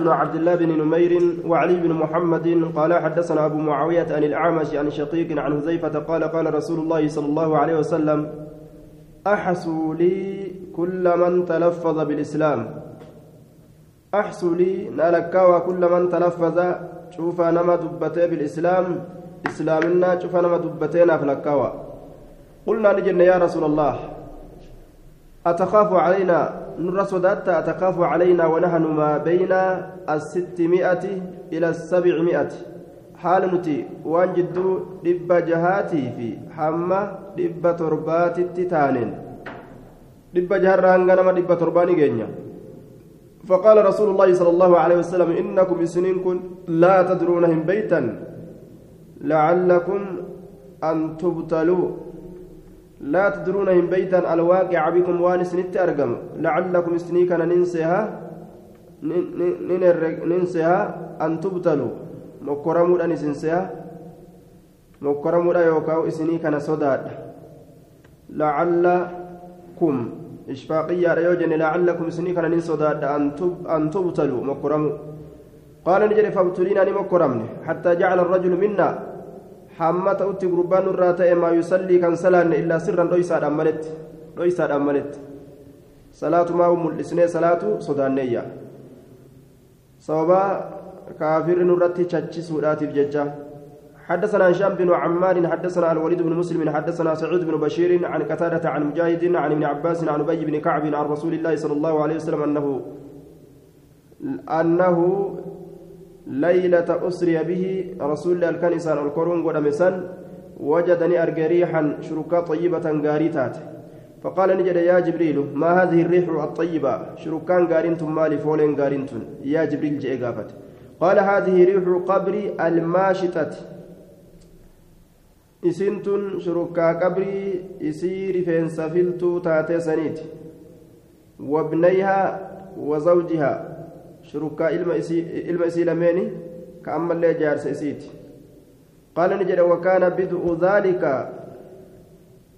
بن عبد الله بن نمير وعلي بن محمد قال حدثنا أبو معاوية عن الأعمش عن شقيق عن حذيفة قال قال رسول الله صلى الله عليه وسلم أحسوا لي كل من تلفظ بالإسلام. أحسوا لي نالكاوا كل من تلفظ شوف نما دبتي بالإسلام إسلامنا شوف نما دبتينا فلكاوا قلنا لجن يا رسول الله أتخاف علينا نرى صدات أتخاف علينا ونحن ما بين الستمائة إلى السبعمائة. حال نتي وان جدو دب جهاتي في حمى دب تربات التتانين. دب جهر رانغانا دب ترباني جينيا. فقال رسول الله صلى الله عليه وسلم إنكم سنين لا تدرونهم بيتا لعلكم أن تبتلوا. لا تدرونهم بيتا الواقع بكم وانس نت أرقم لعلكم سنيكا ننسيها ننسيها أن تبتلوا. مكرموا أن سنسيها مكرموا يوكاو سنيكا صداد. لعلكم. إشفاقية ريوجن. لعلكم سنيكا ننسداد أن تبتلوا. مكرموا قال نجري فابتلينا نمكرمني حتى جعل الرجل منا. أوتي قربان الراتئ ما يصلي كان سلان إلا سرا ليس أملت ليس أملت صلاة ما هم الإسنة صلاة صدانية صوبا كافر نرتي تشتشي سودات الججة حدثنا هشام بن عمار حدثنا الوليد بن مسلم حدثنا سعود بن بشير عن قتادة عن مجاهد عن ابن عباس عن أبي بن كعب عن رسول الله صلى الله عليه وسلم أنه أنه ليلة أسري به رسول الله الكنيسة القرون ودمسان وجدني أرجى ريحا شركا طيبة غاريتات فقال نجد يا جبريل ما هذه الريح الطيبة؟ شركان غارنتم مالي فولين غارنتم يا جبريل جاء قافت. قال هذه ريح قبر الماشطة. isintun shurukkaa qabrii isii rifeensa filtuu taatee saniiti wabnayhaa wazawjihaa shurukkaa ilma isii lameeni ka ammallee jaarsa isiiti قال نجد وكان بدء ذلك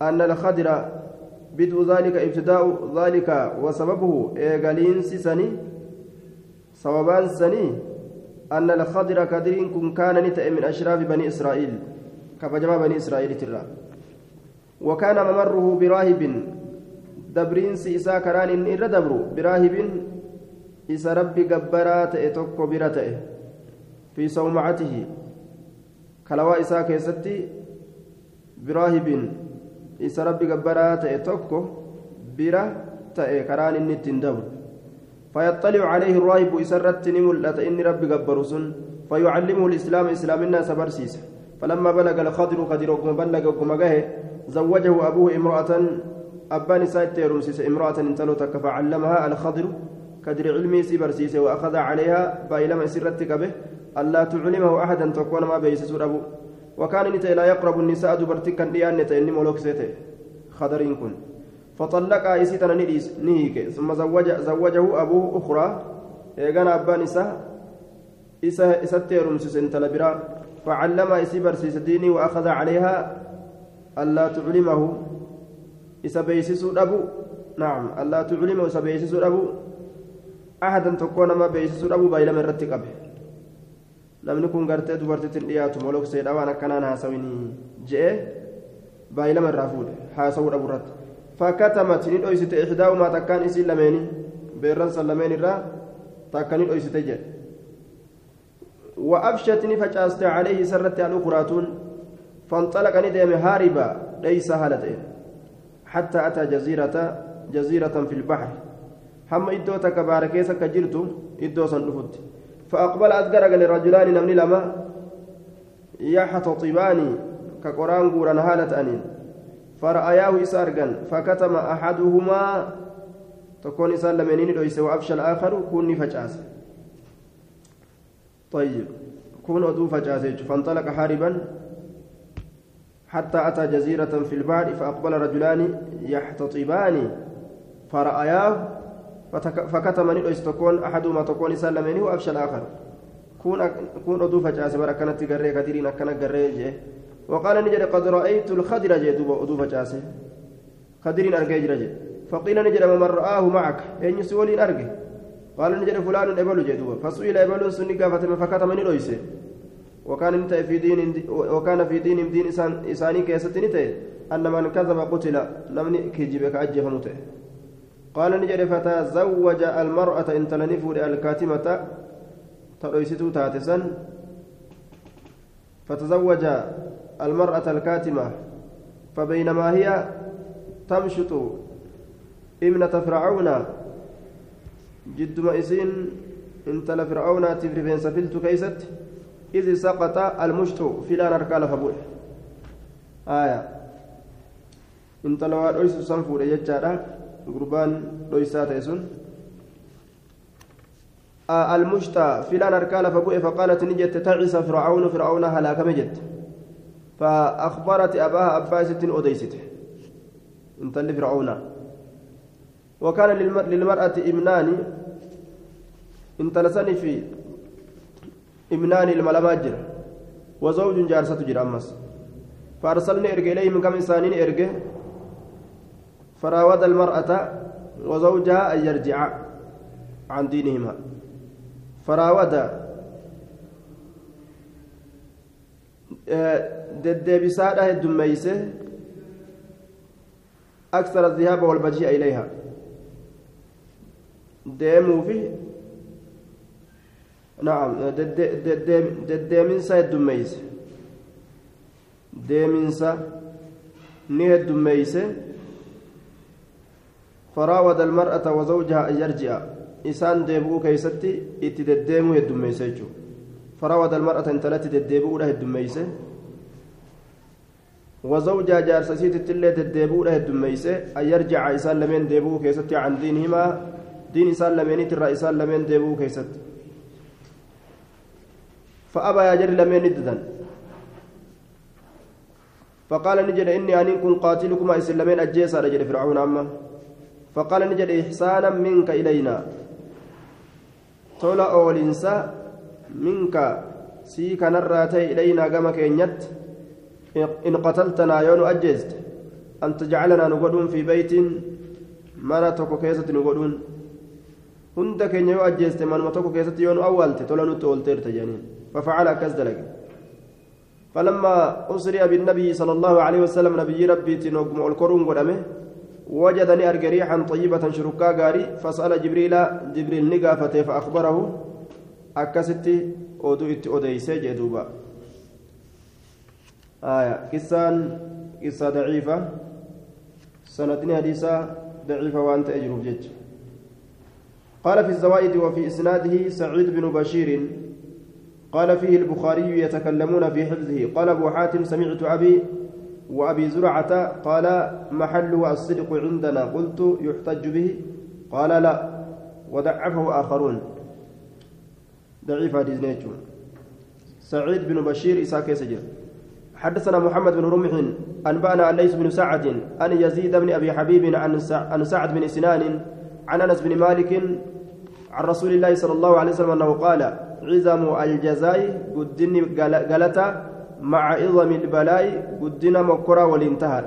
أن الخضر بدء ذلك ابتداء ذلك وسببه إيغالين سني سببان سني أن الخضر كدر كان نتأ من أشراف بني إسرائيل كفجما بني إسرائيل ترى. وكان ممره براهب دبرين سيسا كران إن دبرو براهب إسا ربي قبرات إتوكو برته في صومعته كلوا إسا كيستي براهب إسا ربي قبرات إتوكو برة تأي كران إن تندبر فيطلع عليه الراهب إسرت نملة إن ربي قبرسن فيعلمه الإسلام إسلام الناس برسيسه فلما بلغ الخضر وكما بلغ وكما زوجه أبوه امرأة أبان سايت رمسيس امرأة انتلو فعلمها الخضر كدر علمي سيبرسيس وأخذ عليها بايلما سرتك به ألا تعلمه أحدا تكون ما بيسس أبو وكان نتا لا يقرب النساء دبرتك ديان نتا إني ملوك سيته خضرين كن. فطلق إيسيتنا نيس نيك ثم زوج زوجه أبوه أخرى. إيغانا أبان إسا إسا إسا تيرمسيس انتلا برا فعلم إسي برسيس ديني وأخذ عليها. ألا تعلمه. إسا بيسس نعم. ألا تعلمه إسا بيسس أبو أحدا تكون ما بيسس أبو بايلم الرتق أبه namni kun gartee dubartittiin dhiyaatu molokseedha waan akkanaan haasawinii je'e baay'ilama irraa fuudhe haasawuu dhabu irratti fakkatamat ni dhoysite ixdaahumaa takkaan isiin lameeni beerran san lameen irraa takka ni dhoysite jedhe وأفشت نفجأست عليه سرت الأخراتون فانطلق ندم هاربا ليس هالتين حتى أتى جزيرة جزيرة في البحر هم إدو تكباركيس كجرت إدو صندفت فأقبل أذكر لرجلان نمني لما يحتطبان كقران قوران هالة أنين فرأياه إسارقا فكتم أحدهما تكون إسال لمنين وأفشى الآخر كوني فجأس طيب كون أدو فجازيج فانطلق حاربا حتى أتى جزيرة في البحر فأقبل رجلان يحتطبان فرأياه فكتم ندوس تكون أحدهما تكون سلمين وأفشى الآخر كون كون أدو فجاز برا كانت تقري كثيرين أكنا قري وقال نجد قد رأيت الخضر جدوب أدو فجاز خضرين أرجع فقيل نجد من رآه معك. أين يسولين أرجع. قال نجد فلان إبلو جدوبا فسئل إبلو سني قافة فكتم من رويسه وكان انت في دين وكان في دين دين إساني كيستني أن من كذب قتل نمني كجبك أجف مته قال نجد فتزوج المرأة إن تلنفوا الكاتمة ترويستو تاتسا فتزوج المرأة الكاتمة فبينما هي تمشط ابنة فرعون. جدما إسين انتل فرعون تفرفين سفلت كيست إذ سقط المشط في لأن أركال فبوح. آية. انتل وادويس سنفور يجارة قربان دويسات يسون آه المشتى في لأن أركال فبوح فقالت نجت تعس فرعون فرعون هلاك مجد فأخبرت أباها أباست أديست انتل فرعون. وكان للمرأة إمنان. انتلسني في إمنان الملماجر وزوج جارسة جر أمس. فأرسلنا إرجع إليهم كم إنسانين إرجع فراود المرأة وزوجها أن يرجعا عن دينهما فراود deddeebisaadha heddummeeyse أكثر الذهاب والمجيء إليها deemuufi naam deddeeminsa heddummeeyse deeminsa ni heddummeeyse فراود المرأة وزوجها أن يرجع. إسان ديبو كيستي اتدديمو هدوميسة فراود المرأة انتلت دديبو له هدوميسة وزوجها جارسسيت تلي دديبو له هدوميسة أن يرجع إسان لمن ديبو كيستي عن دينهما. دين إسان لمن ترى إسان لمن ديبو كيستي. فأبى يا جري لمن نددن. فقال نجد إني أن كن قاتلكما إسلامين أجيسا رجل فرعون أما. فقال نجد إحسانا منك إلينا ilaynaa gama keenyatti in qataltanaa yoo nu ajjeeste an tajcalanaa nu godhuun fi beytiin mana tokko keessatti nu godhuun hunda keenya yoo ajjeeste manuma tokko keessatti yoo nu awwaalte tola nutti oolteerta jedhaniin ففعل أكز دلق فلما أسري بالنبي صلى الله عليه وسلم نبي ربي تنقم الكرون قدمه وجدني أرجع ريحا طيبة شركا غاري فسأل جبريل جبريل نقافته فأخبره أكستي أودو إتي أوديسي جدوبا. آية. كسان قصة ضعيفة. سندني حديثة ضعيفة وأنت أجرب جج. قال في الزوائد وفي إسناده سعيد بن بشير قال فيه البخاري يتكلمون في حفظه. قال أبو حاتم سمعت أبي وأبي زرعة قال محله الصدق عندنا قلت يحتج به قال لا وضعفه آخرون ضعيف حديث سعيد بن بشير إساك سجل حدثنا محمد بن رمح أنبأنا ليس بن سعد أن يزيد بن أبي حبيب عن سعد بن سنان عن أنس بن مالك عن رسول الله صلى الله عليه وسلم أنه قال عظم الجزاء قدني غلطة مع عظم البلاء قدنا مكرا والانتهى.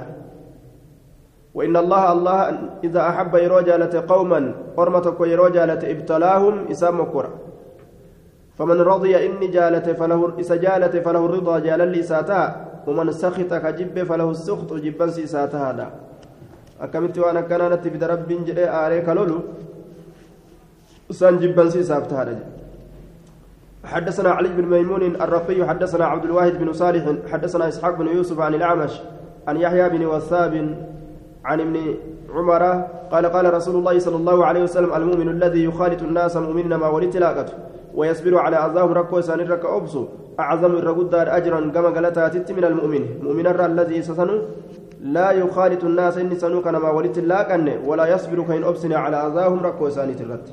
وإن الله الله إذا أحب يروجالة قوما حرمتك يروجالة ابتلاهم إسام مكرا. فمن رضي إني جالت فله إسا جالت فله الرضا جال لي ساتها ومن سخط كجب فله السخط جبا ساتها دا أكملت وأنا كانت بدرب جري آريك لولو سان جبا دا حدثنا علي بن ميمون الرقي حدثنا عبد الواحد بن صالح حدثنا إسحاق بن يوسف عن الأعمش عن يحيى بن وثاب عن ابن عمر قال قال رسول الله صلى الله عليه وسلم المؤمن الذي يخالط الناس مؤمنا ما ولد لاقته ويصبر على اذاهم ركو سان رك ابسو أعظم الرغدار أجرا كما قالت من المؤمن. مؤمن الذي سسنو لا يخالط الناس ان سنو كما ولد لاقن ولا يصبر كين ابسنا على أذاهم ركو سان ترت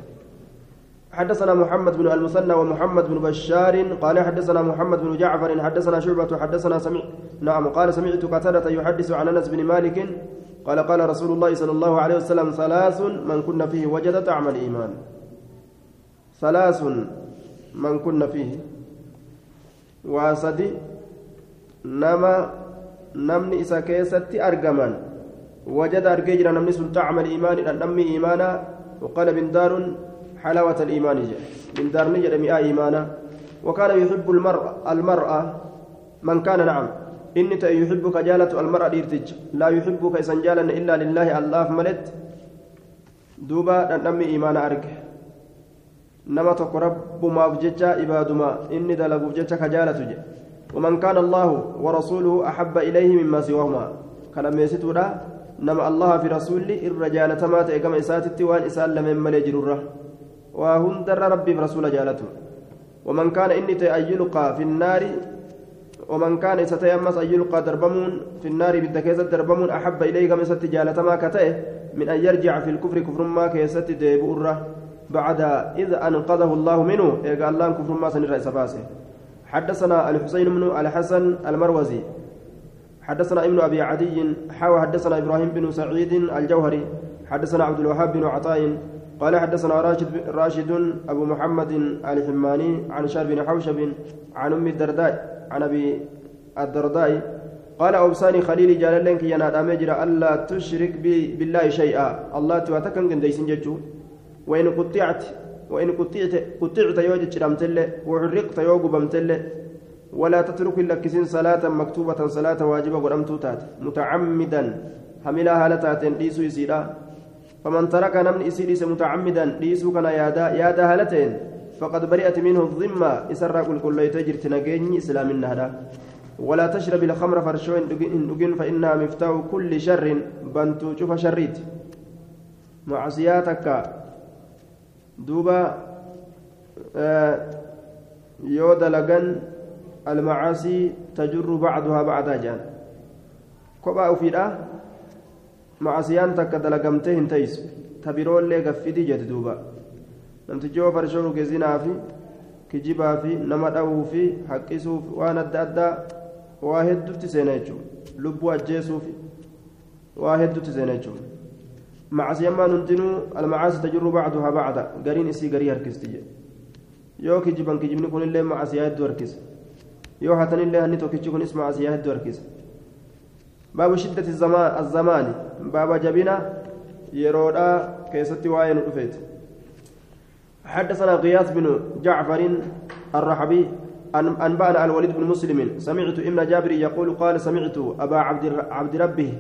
حدثنا محمد بن المثنى ومحمد بن بشار قال حدثنا محمد بن جعفر حدثنا شعبة حدثنا سمع نعم قال سمعت قتادة يحدث عن أنس بن مالك قال قال رسول الله صلى الله عليه وسلم ثلاث من كنا فيه وجد طعم الإيمان. ثلاث من كنا فيه واسدي نما نمني إسا كيستي أرجمان. وجد أرجيجنا نمني طعم الإيمان نمي إيمانا وقال بن دار حلاوة الإيمان من دار نجد مئة إيمانا. وكان يحب المرأة, المرأة من كان نعم. إني يحبك جالة المرأة ديرتج. لا يحبك إسنجالا إلا لله الله ملت. دوبا نمي إيمان أرجع nama tokko rabbumaaf jecha ibaaduma inni dalaguuf jecha kajaalatu jedhe ومن كان الله ورسوله أحب إليه مما سواهما. كلام يسيتودا نما الله في رسوله الرجال تمات كما إساتت وان إسال لمن ملي جرورة. وهم در ربي برسول جالته. ومن كان إني تأيلقى في النار ومن كان ستيمس أن يلقى دربمون في النار بالدكيزة دربمون أحب إليه كما ست جالتما كتئه من أن يرجع في الكفر كفر ما كيست ديبؤره بعد إذ أنقذه الله منه. قال الله كفر ما سنرى سفاسه حدثنا الحسين بن الحسن المروزي. حدثنا ابن أبي عدي حاوى حدثنا إبراهيم بن سعيد الجوهري. حدثنا عبد الوهاب بن عطاء. قال حدثنا راشد راشد أبو محمد الحماني عن شار بن حوشب عن أم الدرداء عن أبي الدرداء قال أوصاني خليلي جال لك ينادى مجرى ألا تشرك بالله شيئا. الله تواتكن قنديسين ججو. وإن قطعت وإن قطعت قطعت يوجد شرمتله وحرقت يوجب بمتله ولا تترك إلا كسين صلاة مكتوبة صلاة واجبة ورمتو تات. متعمدا. حملها هالتات ديسو يسيرا. فمن ترك نمن إسيريس متعمدا ديسو كان يادا يادا هالتين فقد برئت منه الذمة إسرى كل كل يتجر تنجيني إسلام النهدا. ولا تشرب الخمر فرشو إن فإنها مفتاح كل شر بنتو شوف شريت. معصياتك. دوبا yoo dalagan almacaasii tajurru bacduhaa bacdaa jedhan kophaa ufiidha macasiyaan takka dalagamtee hin ta'is tabiroollee gaffidii jedhe duuba. Namtichi yoo farshoo rugeessinaa fi kijibaa fi nama dha'uu fi haqqisuuf waan adda addaa waa hedduutti seenaa jechuudha. Lubbuu ajjeesuuf waa hedduutti seenaa jechuudha. Macasiyammaan hundinuu almacaasi tajirru bacduhaa bacda gariin isii garii harkisti jedhe. Yoo kijiban kijibni kunillee macasiyaa hedduu harkisa. Yoo hatanillee hanni tokkichi kunis macasiyaa hedduu harkisa. باب شدة الزمان الزمان باب jabeenya yeroodhaa keessatti waayiin رفيت حدثنا غياث بن جعفر الرحبي أنبأنا الوليد بن مسلم سمعت ابن جابر يقول قال سمعت أبا عبد عبد ربه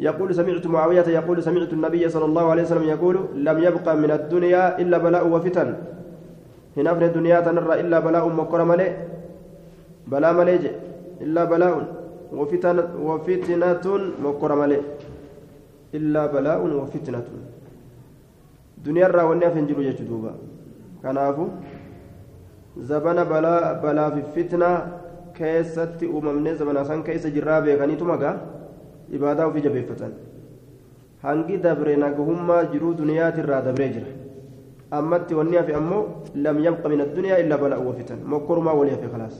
يقول سمعت معاوية يقول سمعت النبي صلى الله عليه وسلم يقول لم يبقى من الدنيا إلا بلاء وفتن هنا في الدنيا تنرى إلا بلاء مكر ملئ بلاء ملئ إلا بلاء وفتنة مكر ملئ إلا بلاء وفتنة دنيا الرا والنيا فنجلو يجدوبا كنافو زبنا بلاء بلاء في فتنة كيست أممني زبنا سان كيس جرابي كنيتو مكا ibaadaa ofii jabeeffatan hangi dabre nagahummaa jiruu duniyaatirraa dabree jira ammatti wanni hafe ammoo lam yabqa min addunyaa illaa bala'u wafitan mokkorumaa walii hafe khalaas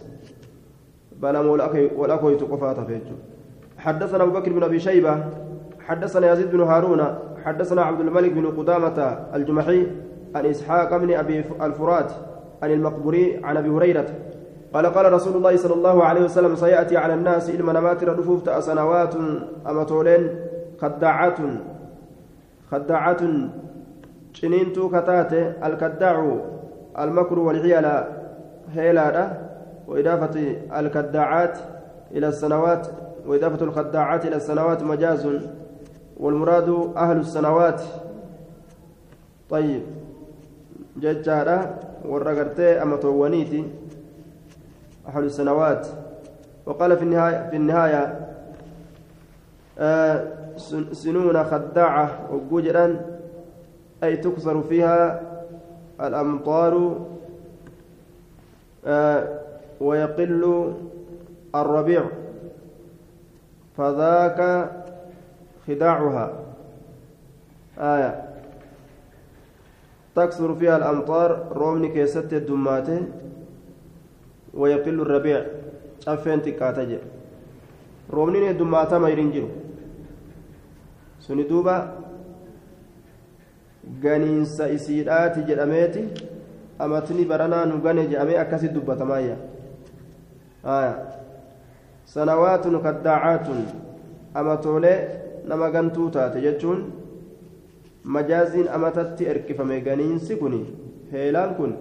بلام ولا كويت حدثنا أبو بكر بن أبي شيبة حدثنا يزيد بن هارون حدثنا عبد الملك بن قدامة الجمحي عن إسحاق بن أبي الفرات عن المقبوري عن أبي هريرة. قال قال رسول الله صلى الله عليه وسلم سيأتي على الناس إلما نماتر رفوف سنوات أمتولين خداعات خداعات شنينتو كتاتي الكداع المكر والعيال هيلادا وإضافة الكداعات إلى السنوات وإضافة الخداعات إلى السنوات مجاز والمراد أهل السنوات. طيب ججارة ورقرتي أمتوانيتي أحد السنوات. وقال في النهاية في النهاية آه سنون خداعة وجوجرا أي تكسر فيها الأمطار آه ويقل الربيع فذاك خداعها آية تكسر فيها الأمطار رومني كيست الدماتين ويقل الربيع xiqqaata jedhe roobni heddummaatama hin jiru suni duuba ganiinsa isiidhaati jedhameeti amatni baranaa nu gane jedhamee dubbatamayya sanawaatun kaddaacaatun amatoolee nama gantuu taate jechuun majaaziin amatatti erkifame ganiinsi kun heelaan kun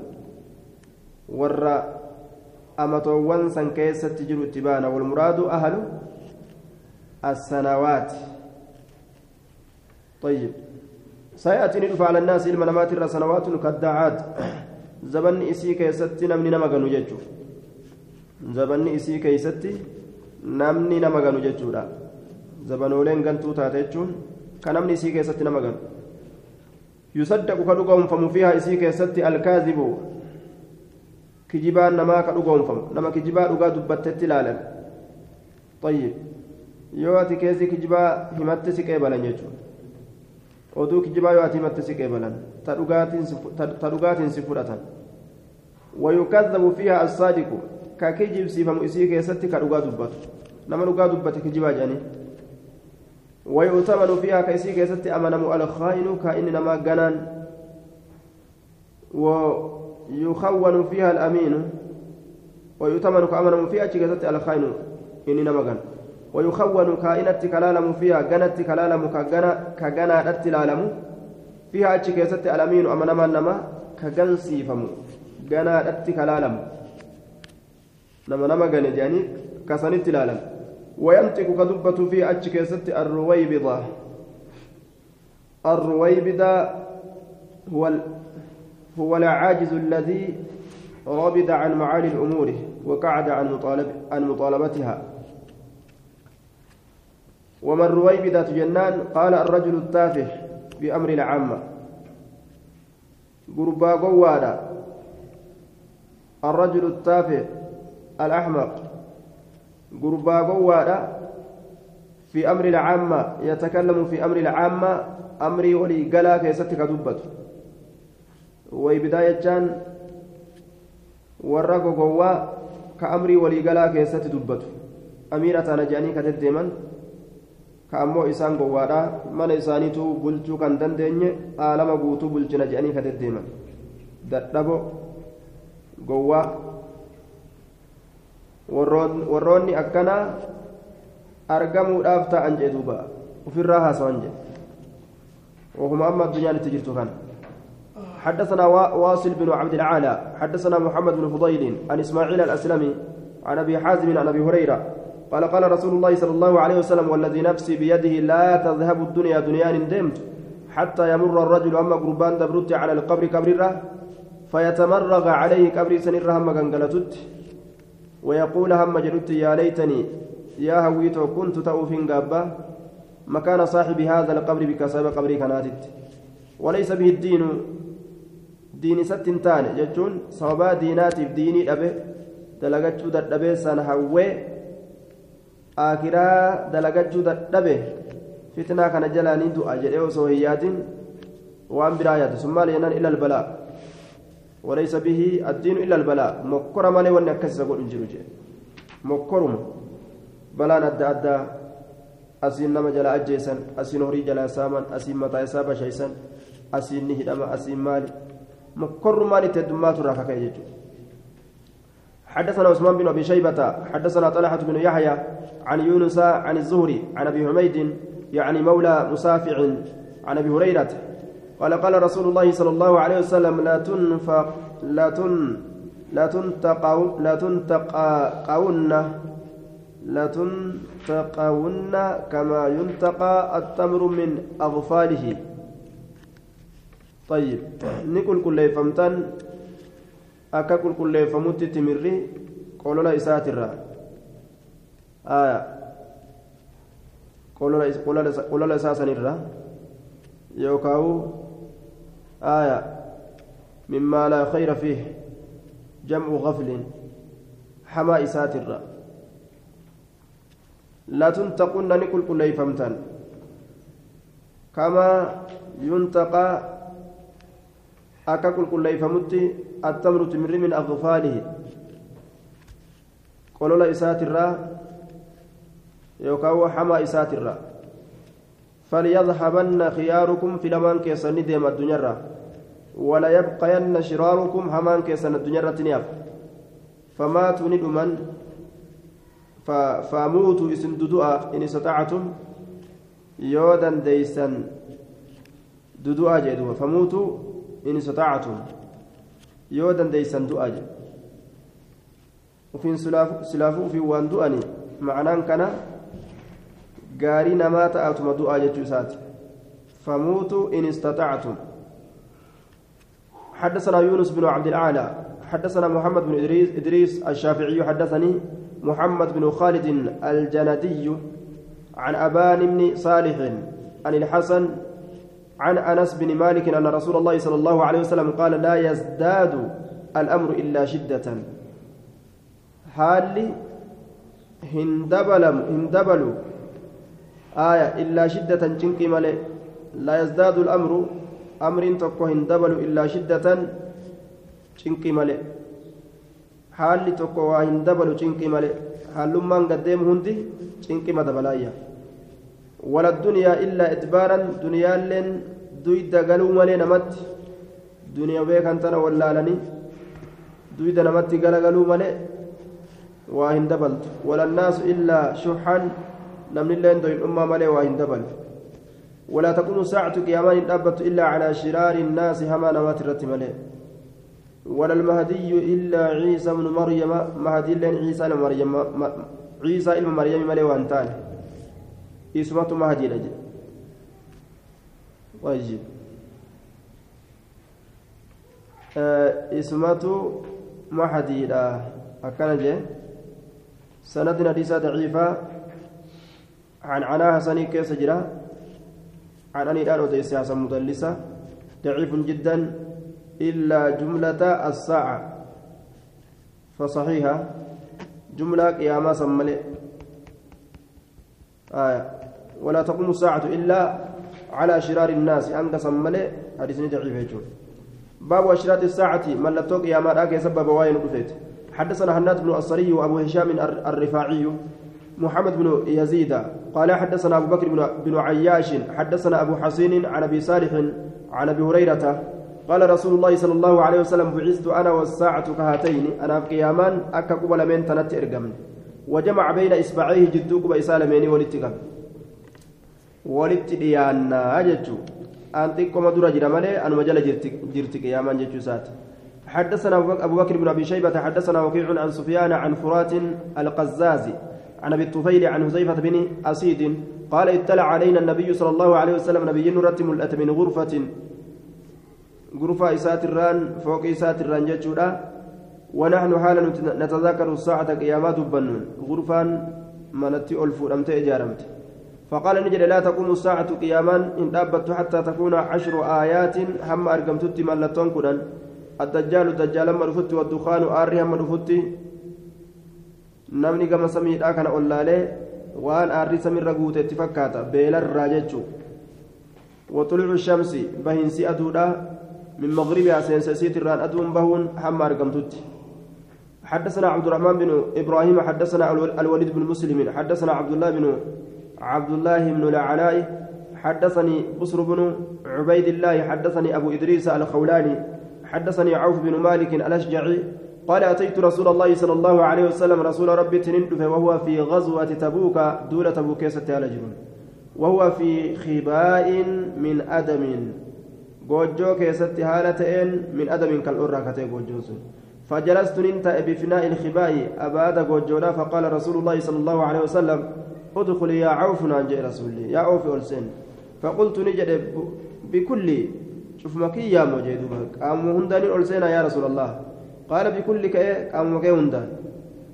warra amatoowwan san keessatti jiru itti baana walmuraadu ahlu assanawaati طيب سيأتي ندفع على الناس علم نمات سنوات كالدعات زبن إسي كيستي نمني نمغنو ججو زبن إسي كيستي نمني نمغنو ججو لا زبنولين قنتو تاتيجون كنمني إسي كيستي نمغنو يصدق كدقهم فم فيها إسي كيستي الكاذب كجبان نما كدقهم فم نما كجبا دقا دبتت لالا طيب يواتي كيسي كجبا همت سكيبلا ججو oduu kijibaa yoo ati himatte si qeebalan ta dhugaatiin si fudhatan. ويكذب فيها الصادق ككجب سيفم إسي كيستي كدغا دبت نما دغا دبت كجبا جاني ويؤتمن فيها كيسي كيستي أمنم الخائن كائن نما جنان ويخون فيها الأمين ويؤتمن كأمنم فيها كيستي الخائن إني نما جنان ويخون كائنة كلالم فيها جنت كلالم كجنا كجنا التلالم فيها أتش كيست الأمين أمنا ما نما كجن سيفم جنا التكلالم نما جن جاني كسن التلالم وينطق كدبة في أتش كيست الرويبضة الرويبضة هو ال... هو العاجز الذي ربد عن معالي الأمور وقعد عن مطالب عن مطالبتها ومن رويبدة جنان قال الرجل التافه في أمر العامة قربا قوادا الرجل التافه الأحمق قربا قوادا في أمر العامة يتكلم في أمر العامة أمري ولي قلا كيستك دبت وبداية جان gogowwaa ka amrii waliigalaa keessatti dubbatu amiira tana jedhanii ka deddeeman ka ammoo isaan gowwaadha mana isaaniitu bulchuu kan dandeenye aalama guutuu bulchina jedhanii ka deddeeman dadhabo gowwaa warroonni akkanaa argamuudhaaf ta'an jee duuba. Ofirraa haasawan jedhe وهما أما الدنيا لتجرت كان حدثنا واصل بن عبد العالى حدثنا محمد بن فضيل عن إسماعيل الأسلمي عن أبي حازم عن أبي هريرة قال قال رسول الله صلى الله عليه وسلم والذي نفسي بيده لا تذهب الدنيا دنيا دمت حتى يمر الرجل أما قربان دبرت على القبر كبرره فيتمرغ عليه قبر سنر هم قنقلتت ويقول هم جلت يا ليتني يا هويت كنت تأوفين قابا مكان صاحب هذا القبر بكسب قبري كناتت. وليس به الدين. دين ستنتان جتون صوابا دينات ديني أبه دلقتشو دبه سنهوي akiraa dalagachuu dadhabe fitnaa kana jalaanii du'a jedhee osoo hin yaadin waan biraa yaadu sun maal jennaan illa albalaa وليس به الدين إلا البلاء. مكر مالي وأن أكسس أقول إنجلو جي مكرم بلان أدى أدى أسين نما جلا أجيسا أسين هري جلا سامان. أسين متى يسابا شيسا أسين نهدما أسين مالي. مكر مالي تدمات راكا كيجي حدثنا عثمان بن أبي شيبة. حدثنا طلحة بن يحيى عن يونس عن الزهري عن أبي حميد يعني مولى مسافع عن أبي هريرة قال قال رسول الله صلى الله عليه وسلم لا تنفق لا تن لا تنتقوا لا تنتقون لا تنتقون كما ينتقى التمر من أغفاله. طيب نقول كل فمتن akka qulqulleeffamutti timirri qolola isaatirra. Qolola isaa sanirra yookaawu آية مما لا خير فيه جمع غفل حماء إساتر لا تنتقن نكل كل فمتن كما ينتقى أككل كل فمت التمر تمر من أغفاله. قولوا لا إساتر. يوكاو حما إساتر فليذهبن خياركم في لمان كيسن ديم الدنيا ولا يبقين شراركم همان كيسن الدنيا تنياب. فماتوا ندمن فموتوا اسم ددوء إن استطعتم. يودا ديسن ددوء جدوا فموتوا إن استطعتم. du'aa jedhe ufiin silaafuu ufiin waan du'ani ma'anaan kana gaarii namaa ta'atuma du'aa jechuu isaati. Famuutu in istaxactum حدثنا يونس بن عبد الأعلى حدثنا محمد بن إدريس, إدريس الشافعي حدثني محمد بن خالد الجندي عن أبان بن صالح عن الحسن عن أنس بن مالك أن رسول الله صلى الله عليه وسلم قال لا يزداد الأمر إلا شدة حالي هندبلم هندبلوا آية إلا شدة جنكي ملئ. لا يزداد الأمر أمر تكو هندبل إلا شدة جنكي ملئ. حالي تكو هندبل جنكي ملئ. حالما قدام هندي جنكي مدبلايا ولا الدنيا إلا إدبارا. دنيا لين دويدا قالوا ملئ نمت. دنيا بيك أنتنا ولا لني. دويدا نمت قالوا ملئ. وهندبلت ولا الناس إلا شحا. نمن اللين دوين أمة ملي وإن دبل ولا تكون ساعة قيامان أبت إلا على شرار الناس هما نوات ملي ولا المهدي إلا عيسى بن مريم مهدي لين عيسى مريم عيسى ابن مريم ملي وانتان اسمه مهدي لجي واجب اسمته مهدي لا أكن جي سندنا حديثة ضعيفة عن عناها سني كيس جرا عن أني الآن أودي سياسة مدلسة. ضعيف جدا. إلا جملة الساعة. فصحيحة. جملة قيامة سملي. آية. ولا تقوم الساعة إلا على شرار الناس. أنك سملي. حديث ضعيف يجون باب أشراط الساعة. من لتوق قيامة أكي سبب وين حدثنا هنات بن الصري وأبو هشام الرفاعي. محمد بن يزيد. قال حدثنا أبو بكر بن عياش حدثنا أبو حسين عن أبي صالح عن أبي هريرة. قال رسول الله صلى الله عليه وسلم بعثت أنا والساعة كهاتين أنا قيامان أكا قبل من تنت إرقم. وجمع بين إصبعيه جدوك بإسالمين ولتقم. ولت ديانا أجتو أنتي كما درا جرا مالي أنا مجال جرت قيامان جتو سات. حدثنا أبو بكر بن أبي شيبة حدثنا وكيع عن سفيان عن فرات القزازي عن ابي الطفيل عن حذيفة بن أسيد قال اطلع علينا النبي صلى الله عليه وسلم نبي نرت ملأت من غرفة. غرفة إسات الران فوق إسات الران جتشودا ونحن حالا نتذاكر الساعة قيامات بنون. غرفة منتي ألف أمت إجارمت. فقال نجد لا تقوم الساعة قياما إن دابت حتى تكون عشر آيات. هم أرقمتت ملتون كدن. الدجال الدجال لما رفت والدخان آري هم رفت. Namni gama samiidhaa kana ollaalee waan aarri samirra guuteetti fakkaata beelarraa jechuu waxulucu shamsi bahinsi aduudha min maqribihaa seensesiit irraan aduun bahuun hamma argamtutti حدثنا عبد الرحمن بن إبراهيم حدثنا الوليد بن مسلم حدثنا عبد الله بن عبد الله بن العلاء حدثني بصر بن عبيد الله حدثني ابو ادريس الخولاني حدثني عوف بن مالك الاشجعي قال أتيت رسول الله صلى الله عليه وسلم رسول ربي تنندف وهو في غزوة تبوك دولة تبوك ستالجرون وهو في خباء من أدم. ta'een min adamin kal'urraa katee goojjoon sun فجلست ننتا بفناء الخباء أباد goojjoodha فقال رسول الله صلى الله عليه وسلم ادخل يا عوف نانجي رسولي يا عوف ألسن. فقلت نجد بكل شوف مكي يا موجود قام هنداني ألسن يا رسول الله. قال بكل كأي قام هندان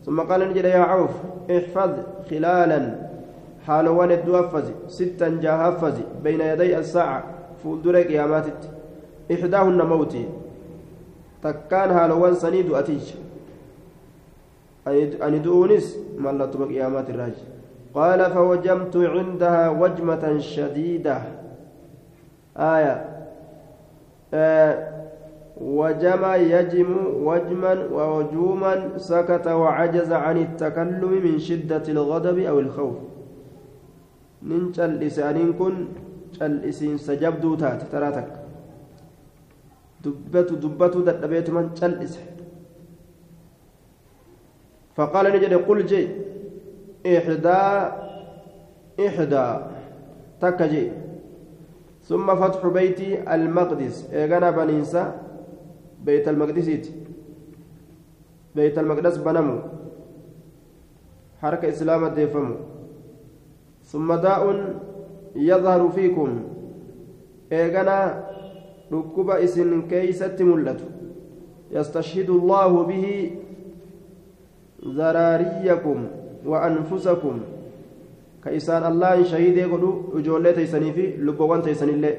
ثم قال نجد يا عوف احفظ خلالا. حالوان الدوافز ستا جاهفز بين يدي الساعة فولدر قياماتت. إحداهن موتي تكان حالوان سنيد أتيج. أن دؤونس ملت بقيامات الراجل قال فوجمت عندها وجمة شديدة. آية. آه وجم يجم وجما ووجوما سكت وعجز عن التكلم من شدة الغضب أو الخوف. ننشل لسانين كن cal'isiin sajabduu taate taraa takka dubbatu dubbatu dadhabeetu man cal'ise فقال نجد قل جي. إحدى إحدى تكجي. ثم فتح بيت المقدس. إيغانا بنينسا. بيت المقدس بيت المقدس بنمو. حركة إسلام ديفمو ثم داء يظهر فيكم. إيغانا ركب إسن كيست ملت يستشهد الله به ذراريكم وأنفسكم. كإسان الله شهيد يقولوا وجولة تيسني في لبوان تيسني الله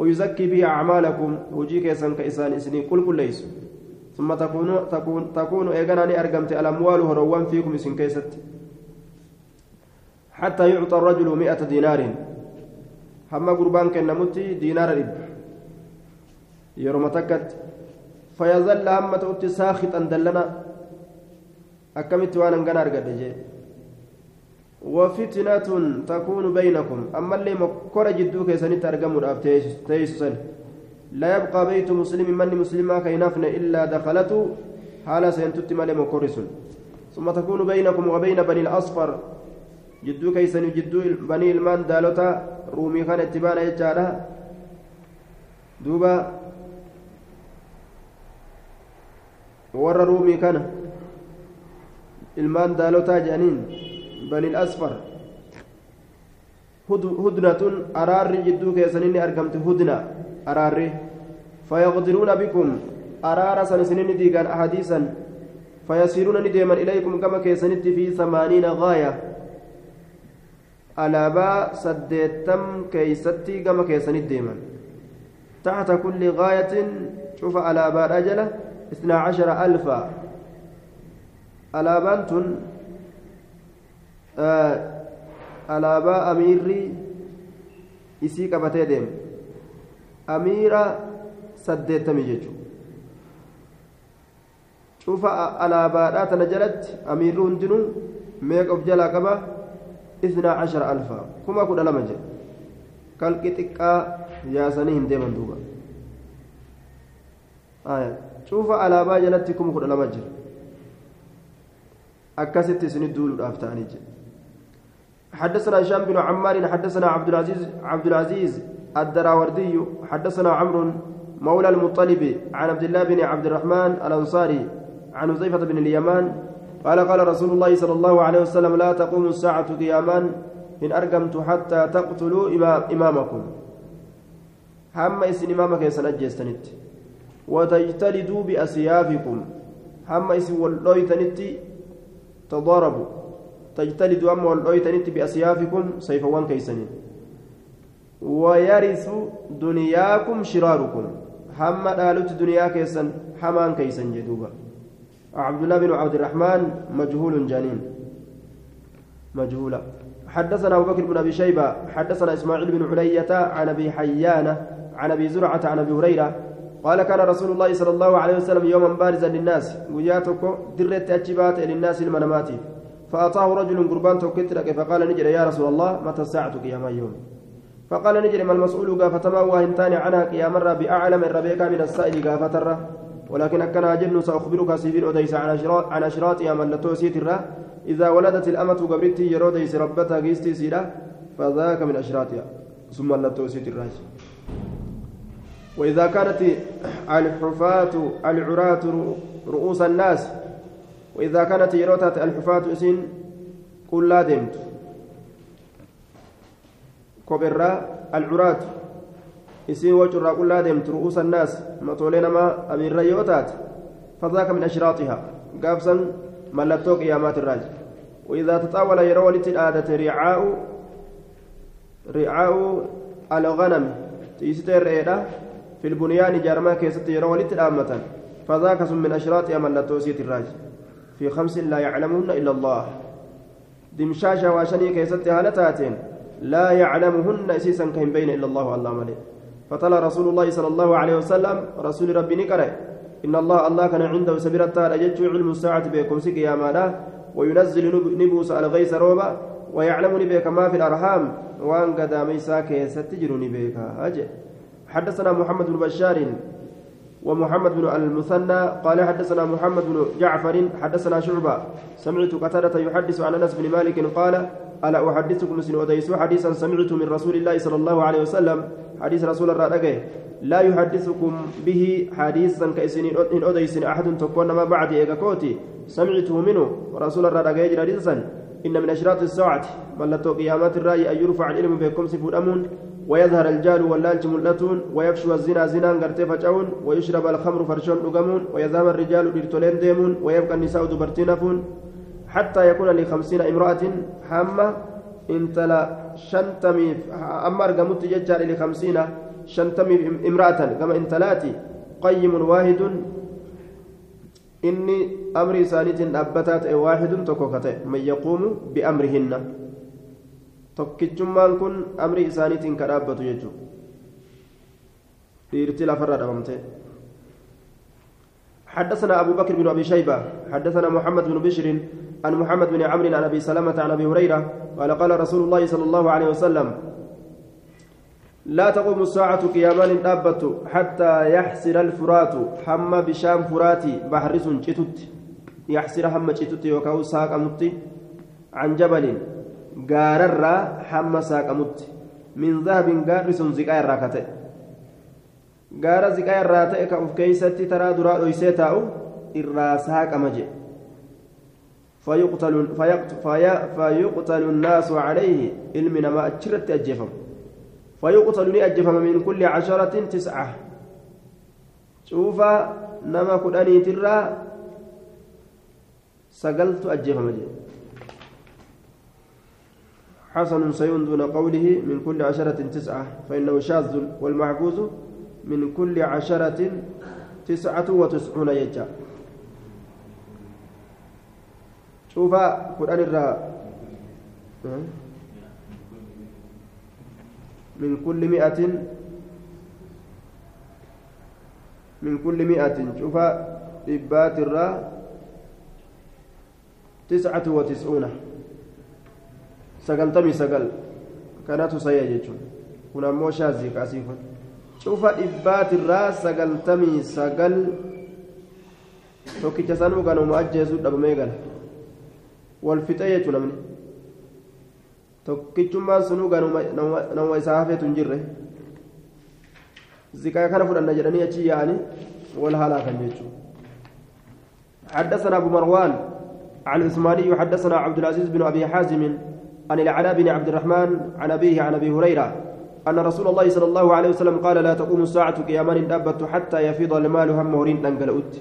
ويزكي به أعمالكم. وجيك يسن كإسان إسني كل كل ليس. ثم تكون تكون تكون إيغاناني أرقمت الأموال هروان فيكم إسن كيست. حتى يعطى الرجل مئة دينار. هم قربان كنمتي دينار رب. يروم تكت. فيظل هم تؤتي ساخطا دلنا. أكمت وأنا أرقد وفتنة تكون بينكم. أما اللي مكر جدوك يسني ترقم تيسسن لا يبقى بيت مسلم من مسلما كينافن إلا دخلته حال سينتت مالي مكرس ثم تكون بينكم وبين بني الأصفر. جدو كيسن جدو بني المان دالوتا رومي كان اتبانا يجارا دوبا. warra ruumii kana ilmaan daalotaa jedhaniin bani الأصفر هدنة أرار جدو كيسنين أرقمت هدنة أرار فيغدرون بكم أرار سنسنين ديقان أحاديثا فيسيرون نديما إليكم كما كيسنت في ثمانين غاية alaabaa saddeettam keeysatti gama keessanit deeman taxta kulli gaayatin cufa alaabaadha jala isnaa cashara alfa alaabaan tun alaabaa amiirri isii qabatee deema amiira saddeettamii jechuudha cufa alaabaadhaa tana jalatti amiirri hundinuu meeqa of jalaa qaba? Isnaa cashara alfa kuma kudha lama jedhe kalqi xiqqaa yaasanii hin deeman duuba. Cufa alaabaa jalatti kuma kudha lama jira. Akkasitti isinit duuluudhaaf ta'anii jedhe حدثنا هشام بن عمار حدثنا عبد العزيز عبد العزيز الدراوردي حدثنا عمرو مولى المطلب عن عبد الله بن عبد الرحمن الأنصاري عن حذيفه بن اليمان قال قال رسول الله صلى الله عليه وسلم لا تقوم الساعة قياما إن أرقمت حتى تقتلوا إمام إمامكم. هم إسن إمامك يسنجستنت وتجتلدوا بأسيافكم. هم إسن ولويتنت تضاربوا. تجتلدوا أما والأويتنت بأسيافكم سيفوان كيسنين ويرث دنياكم شراركم. حما دالت دنيا كيسن حمان كيسن جدوبا. عبد الله بن عبد الرحمن مجهول جانين مجهولا حدثنا أبو بكر بن أبي شيبة حدثنا إسماعيل بن علية عن أبي حيان عن أبي زرعة عن أبي هريرة. قال كان رسول الله صلى الله عليه وسلم يوما بارزا للناس. وجاتك درت أجبات للناس المنامات فأتاه رجل قربان توكترك فقال نجر يا رسول الله متى الساعة قيام يوم فقال نجر ما المسؤول؟ قافتما وهنتان عنها قيام الرب بأعلم الربيك من السائل قافتر ولكن أكنا جن سأخبرك سيفين أديس عن أشراط عن أشراطها من لتوسيت الرا. إذا ولدت الأمة قبرتي يروديس ربتها قيستي سيرا فذاك من أشراطها ثم لتوسيت الراج وإذا كانت الحفاة العراة رؤوس الناس وإذا كانت يروتات الحفاة إسين كلا دمت كبرى العراة. إسين وجرى كلا دمت رؤوس الناس. مطولين ما أمير ريوتات. فذاك من أشراطها. قابسا ملتو قيامات الراج. وإذا تطاول يرو لتلادة رعاء. رعاء الغنم. تيستير إيدا في البنيان جارما كيست يرو لتلامة فذاك من أشراطها ملتو سيت الراج. في خمس لا يعلمهن إلا الله. دمشاشة واشني كيست هالتاتين لا يعلمهن أسيسا كهم بين إلا الله الله ملي فتلا رسول الله صلى الله عليه وسلم رسول ربي نكره. إن الله الله كان عنده سبيرة أجج علم الساعة بكم سك يا مالا. وينزل نبوس على غيث روبا. ويعلمني بك ما في الأرحام. وأن قد ميسا كيستجرني بك أجل. حدثنا محمد بن بشار. ومحمد بن المثنى قال حدثنا محمد بن جعفر حدثنا شعبة. سمعت قتادة يحدث عن أنس بن مالك قال ألا أحدثكم سن أديس حديثا سمعت من رسول الله صلى الله عليه وسلم. حديث رسول الله لا يحدثكم به حديثا كإسن إن أديسن أحد تكون ما بعد إيكاكوتي سمعته منه. رسول الله إن من أشراط الساعة. ملتو قيامات الرأي أن يرفع العلم بكم سفود أمون. ويظهر الجال واللالج ملتون ويفشو الزنا زنا غرتي فجعون ويشرب الخمر فرشون دغمون ويذهب الرجال ديرتولين ديمون ويبقى النساء دبرتين فون حتى يكون لخمسين امرأة حامة انتلا شنتمي أما أرقمت ججار لخمسين شنتمي امرأة كما انتلاتي قيم واحد. إني أمر سانيت أبتات واحد تكوكته من يقوم بأمرهن. Tokkichummaan kun amrii isaaniitiin ka dhaabbatu jechuudha. Dhiirti lafarraa dhabamte. حدثنا أبو بكر بن أبي شيبة حدثنا محمد بن بشر عن محمد بن عمرو عن أبي سلمة عن أبي هريرة قال قال رسول الله صلى الله عليه وسلم لا تقوم الساعة قيامان دابت حتى يحسر الفرات حم بشام فراتي بحرس جتت يحسر هم جتت وكاو ساق عن جبل. Gaararraa hamma saaqamutti min zahabin gaarri sun ziqaa irraa ka ta'e gaara ziqaa irraa ta'e ka uf keeysatti taraa duraa dhoysee taa'u irraa saaqama jedhe فيقتل فيقتل الناس عليه علم ما أجرت أجفم فيقتل لأجفم من كل عشرة تسعة شوف نما كداني ترى سقلت أجفم جي حسن سيون دون قوله من كل عشرة تسعة فإنه شاذ والمعجوز من كل عشرة تسعة وتسعون يجا. شوف قرآن الرا من كل مئة من كل مئة. شوف إبات الرا تسعة وتسعون. Sagaltamii sagal kanatu sayya jechuun kun ammoo shaazii kaasii kun cufa dhibbaatirraa sagaltamii sagal tokkicha sanuu kanuma ajjeesuu dhabamee gala wal fixe jechuun namni tokkichummaan sunuu ganuma nama isaa hafeetu hin jirre zikaa kana fudhanna jedhanii achi yaa'anii wal halaakan jechuudha حدثنا أبو مروان عن عثماني حدثنا عبد العزيز بن أبي حازم عن العلاء بن عبد الرحمن عن أبيه عن أبي هريرة أن رسول الله صلى الله عليه وسلم قال لا تقوم الساعة قيامان دابت حتى يفيض المال هم هورين دنقلؤت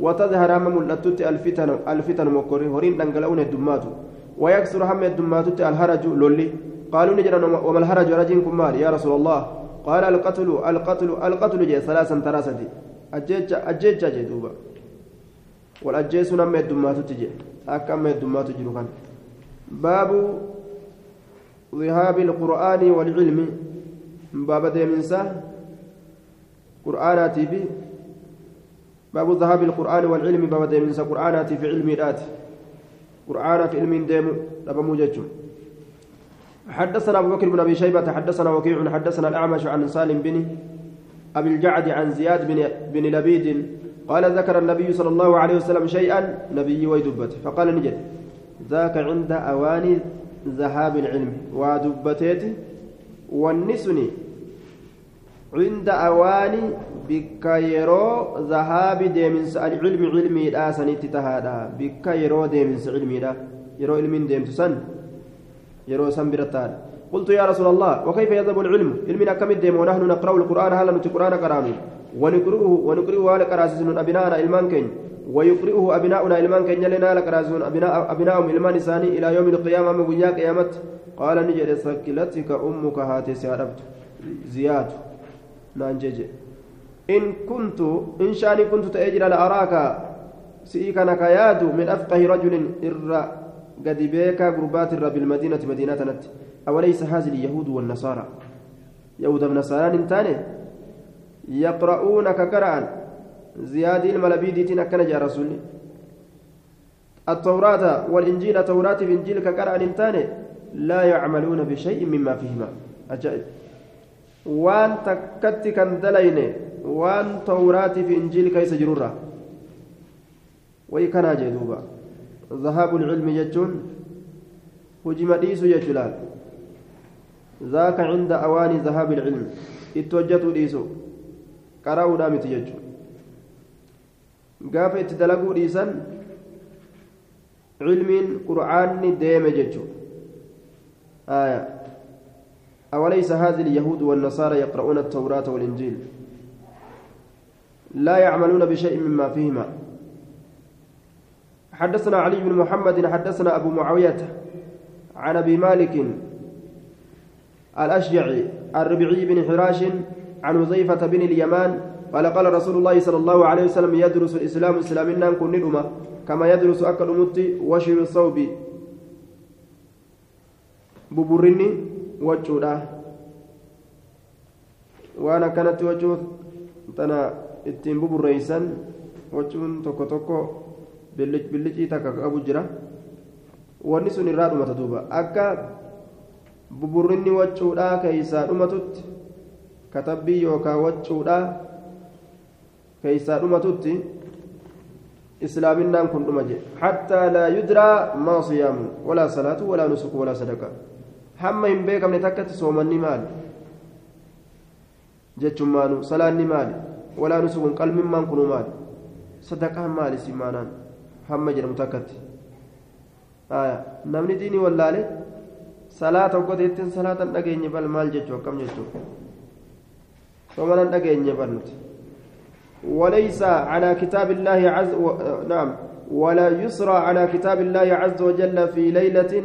وتظهر هم ملتت الفتن الفتن مكر هورين دنقلؤون الدمات. ويكسر هم الدمات الهرج لولي. قالوا نجرا وما الهرج رجل مال يا رسول الله. قال القتل القتل القتل جي ثلاثا ثلاثة أجيج أجيج جدوبا والأجيس نم الدمات تجي أكم الدمات جروكان باب ذهاب القرآن والعلم. باب ديمنسا. قرآناتي في. باب ذهاب القرآن والعلم. باب ديمنسا. قرآناتي في علم الآت. قرآن في علم ديم. لبا موجج حدثنا أبو بكر بن أبي شيبة حدثنا وكيع حدثنا الأعمش عن سالم بن أبي الجعد عن زياد بن بن لبيد قال ذكر النبي صلى الله عليه وسلم شيئا نبي ويدبت. فقال نجد. ذاك عند أواني ذهاب العلم. ودبتيت والنسني عند أواني بك يرو ذهاب ديمنس العلم علمي لا سنيت تهادا. بك يرو ديمنس علمي لا. يرو علم ديمت سن. يرو سن برتان قلت يا رسول الله وكيف يذهب العلم؟ علمنا كم الديم ونحن نقرأ القرآن هل نتي القرآن قرامي ونقرأه ونقرأه هل قراسسن أبناءنا إلمان كين ويقرئه أبناؤنا إلمان كن. يلنا لك رازون أبناء أبناؤهم إلمان إساني إلى يوم القيامة من ويا قيامت قال نجد ثكلتك أمك هاتي سياربت زياد. نانجج إن كنت إن شاني كنت تأجر لأراك سيكنا كياد من أفقه رجل إر قد بيك قربات الرب المدينة مدينة نت. أوليس هذه اليهود والنصارى؟ يهود ونصارى انتاني يقرؤون كقرآن زياد الملبيديتين أكن جاء رسولي. التوراة والإنجيل توراة في إنجيل كقرأ إنتاني لا يعملون بشيء مما فيهما. أجائب وان تكت كان دلين وان توراة في إنجيل كيس جرورة. ويكنا جدوبا ذهاب العلم يجون. هجم ديس يجلال. ذاك عند أوان ذهاب العلم. itti hojjetuu dhiisu qara'uudhaa miti jechuudha. Gaafa itti dalaguu dhiisan cilmiin qur'aanni deeme jechuudha. أوليس هذه اليهود والنصارى يقرؤون التوراة والإنجيل لا يعملون بشيء مما فيهما حدثنا علي بن محمد حدثنا أبو معاوية عن أبي مالك الأشجعي الربيعي بن حراش عن وزيفة بن اليمان قال قال رسول الله صلى الله عليه وسلم يدرس الإسلام إسلامنا كن ندمة كما يدرس أكل متي وشر الصوب ببرني وجودا وأنا كانت وجود تنا ittiin buburreeysan wachuun tokko tokko billicii takka qabu jira wanni sun irraa dhumata duuba akka buburrinni wacuudhaa keeysaa dhumatutti katabbii yookaan wacuudhaa keeysaa dhumatutti islaaminaan kun dhuma jedhe hattaa laa yudraa maa siyaamu walaa salaatu walaa nusuku walaa sadaqa hamma hin beekamne takkatti soomanni maali jechummaanu salaanni maali walaa nusukun qalmimmaan kunu maali sadaqaan maali simaanaan hamma jedhamu takkatti namni diinii wallaale salaata hoggoteettiin salaatan dhageenye bal maal jechuu akkam jechuu dhageenye bal nuti وليس على كتاب الله عز و... نعم. ولا يسرى على كتاب الله عز وجل في ليلة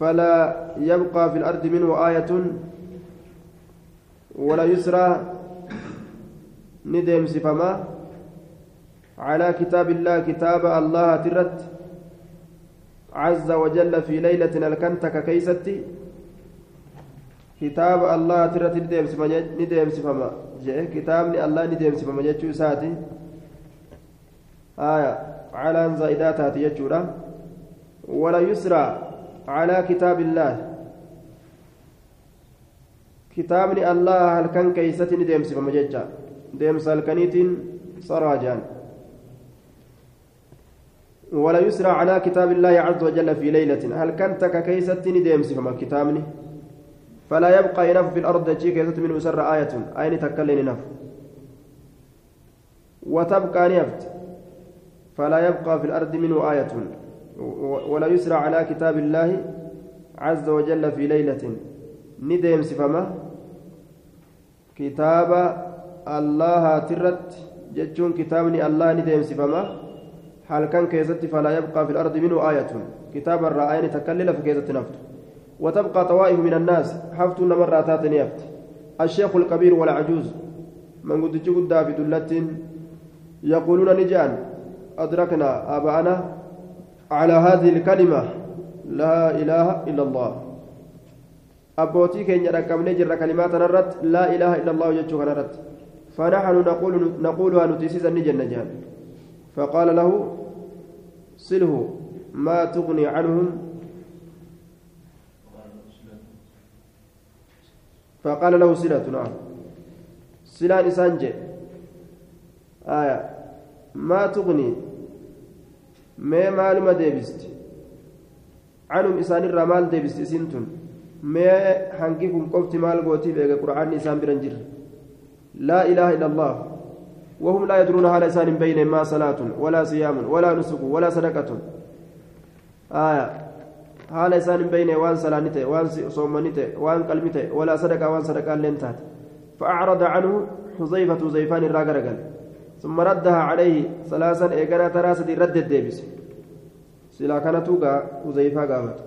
فلا يبقى في الأرض منه آية. ولا يسرى ندم سفما. على كتاب الله كتاب الله ترت. عز وجل في ليلة الكنتك كيستي كتاب الله ترت ندم سفما ندم سفما كتابني الله ندم سفما جتشو ساتي. آية. على زائدات هاتي جتشورا ولا يسرى على كتاب الله. كتابني الله هل كان كيستي ندم سفما deemsa halkaniitiin saraa jedhan ولا يسرى على كتاب الله عز وجل في ليلة. هل كنت ككيسة نديم سفما كتابني فلا يبقى ينف في الأرض شيء كيسة من سر آية أين تكلن نف وتبقى نفت فلا يبقى في الأرض منه آية ولا يسرى على كتاب الله عز وجل في ليلة نديم سفما كتاب allahaatirratti jechuun kitaabni allah ni deemsifama halkan keessatti falaa yabqaa fi lardi minhu aayatun kitaaba irraa aayani takkaillee lafa keessatti naftu وتبقى طوائف من الناس. حفت نمر تاتني يفت الشيخ الكبير والعجوز من قد جود في دلة يقولون نجان. أدركنا آباءنا على هذه الكلمة. لا إله إلا الله. أبوتي كين يركب نجر كلمات نرت لا إله إلا الله يجوك نرت فنحن نقول نقولها نتيسيس النجن جان فقال له صله ما تغني عنهم فقال له صلة نعم. صلة إسانجي آية. ما تغني. ما معلومة ديبست. عنهم إسان الرمال ديبست إسنتون ما حنكيكم قفت مال قوتي بيقى قرآن إسان برنجر لا إله إلا الله. وهم لا يدرون على لسان بين ما صلاة ولا صيام ولا نسك ولا صدقة آية. Haala isaan hin beeyne waan salaani ta'e waan soomani ta'e waan qalmi ta'e walaa sadaqaa waan sadaqaa illeen taate فأعرض عنه حذيفة حذيفان الراجل ثم ردها عليه ثلاثا إيقنا تراسة رد الديبس سلا كانت حذيفة قامت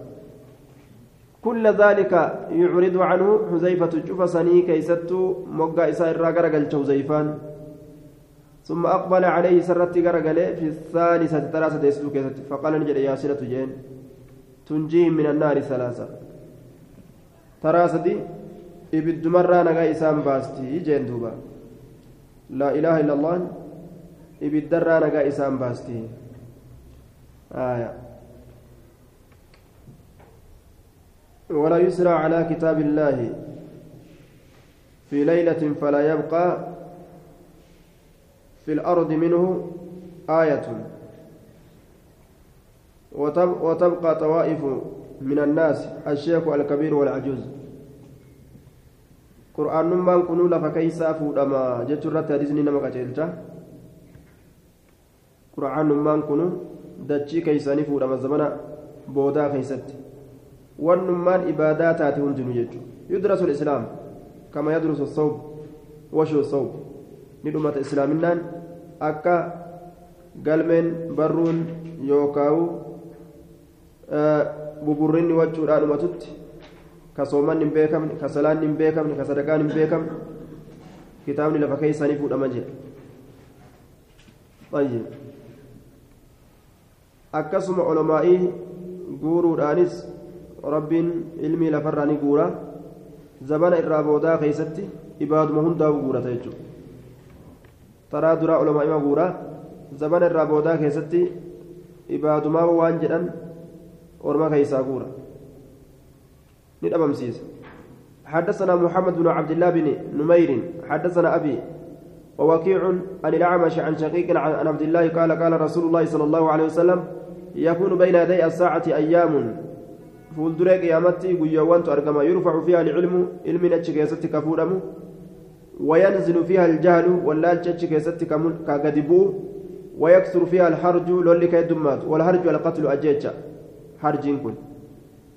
كل ذلك يعرض عنه حذيفة شوف سني كيست مقا إساء الراجل حذيفان ثم أقبل عليه سرت قرقل في الثالثة تراسة يسلوك فقال نجد يا سلة جين تنجيهم من النار ثلاثة. تراسة إبد مرة نجا إسام باستي جين دوبا. لا إله إلا الله إبد درة نجا إسام باستي. آية. ولا يسرى على كتاب الله. في ليلة فلا يبقى في الأرض منه آية. وتبقى طوائف من الناس الشيخ الكبير والعجوز lafa keeysaa fuudhama jechuu irratti hadiisni nama qaceelcha qur'aanummaan kunuu dachii keeysanii fuudhama zamana boodaa keeysatti wannummaan ibaadaa taate hundinuu jechuudha yudrasu islaam kama yadrusu sawb washuu sawb ni dhumata islaaminaan akka galmeen barruun yookaawu buburrinni wachuudhaan dhumatutti ka sooman hin beekamne ka salaan hin beekamne ka sadaqaan hin beekamne kitaabni lafa keeysanii fuudhama jedha akkasuma olomaa'ii guuruudhaanis rabbiin ilmii lafarraa ni guura. Zabana irraa boodaa keeysatti ibaaduma hundaa'u guurata jechuudha. Taraa duraa olomaa'ima guura? Zabana irraa boodaa keessatti ibaadumaa waan jedhan keeysaa guura. Ni dhabamsiisa. حدثنا محمد بن عبد الله بن نمير حدثنا أبي ووكيع عن الأعمش عن شقيق عن عبد الله قال قال رسول الله صلى الله عليه وسلم يكون بين يدي الساعة أيام. فولدري قيامتي قيوان أرقما يرفع فيها العلم علم نتشكيستي كفورم. وينزل فيها الجهل ولا تشكيستي كقدبو ويكثر فيها الحرج لولي كيدمات. والحرج والقتل أجيتشا حرجين كن.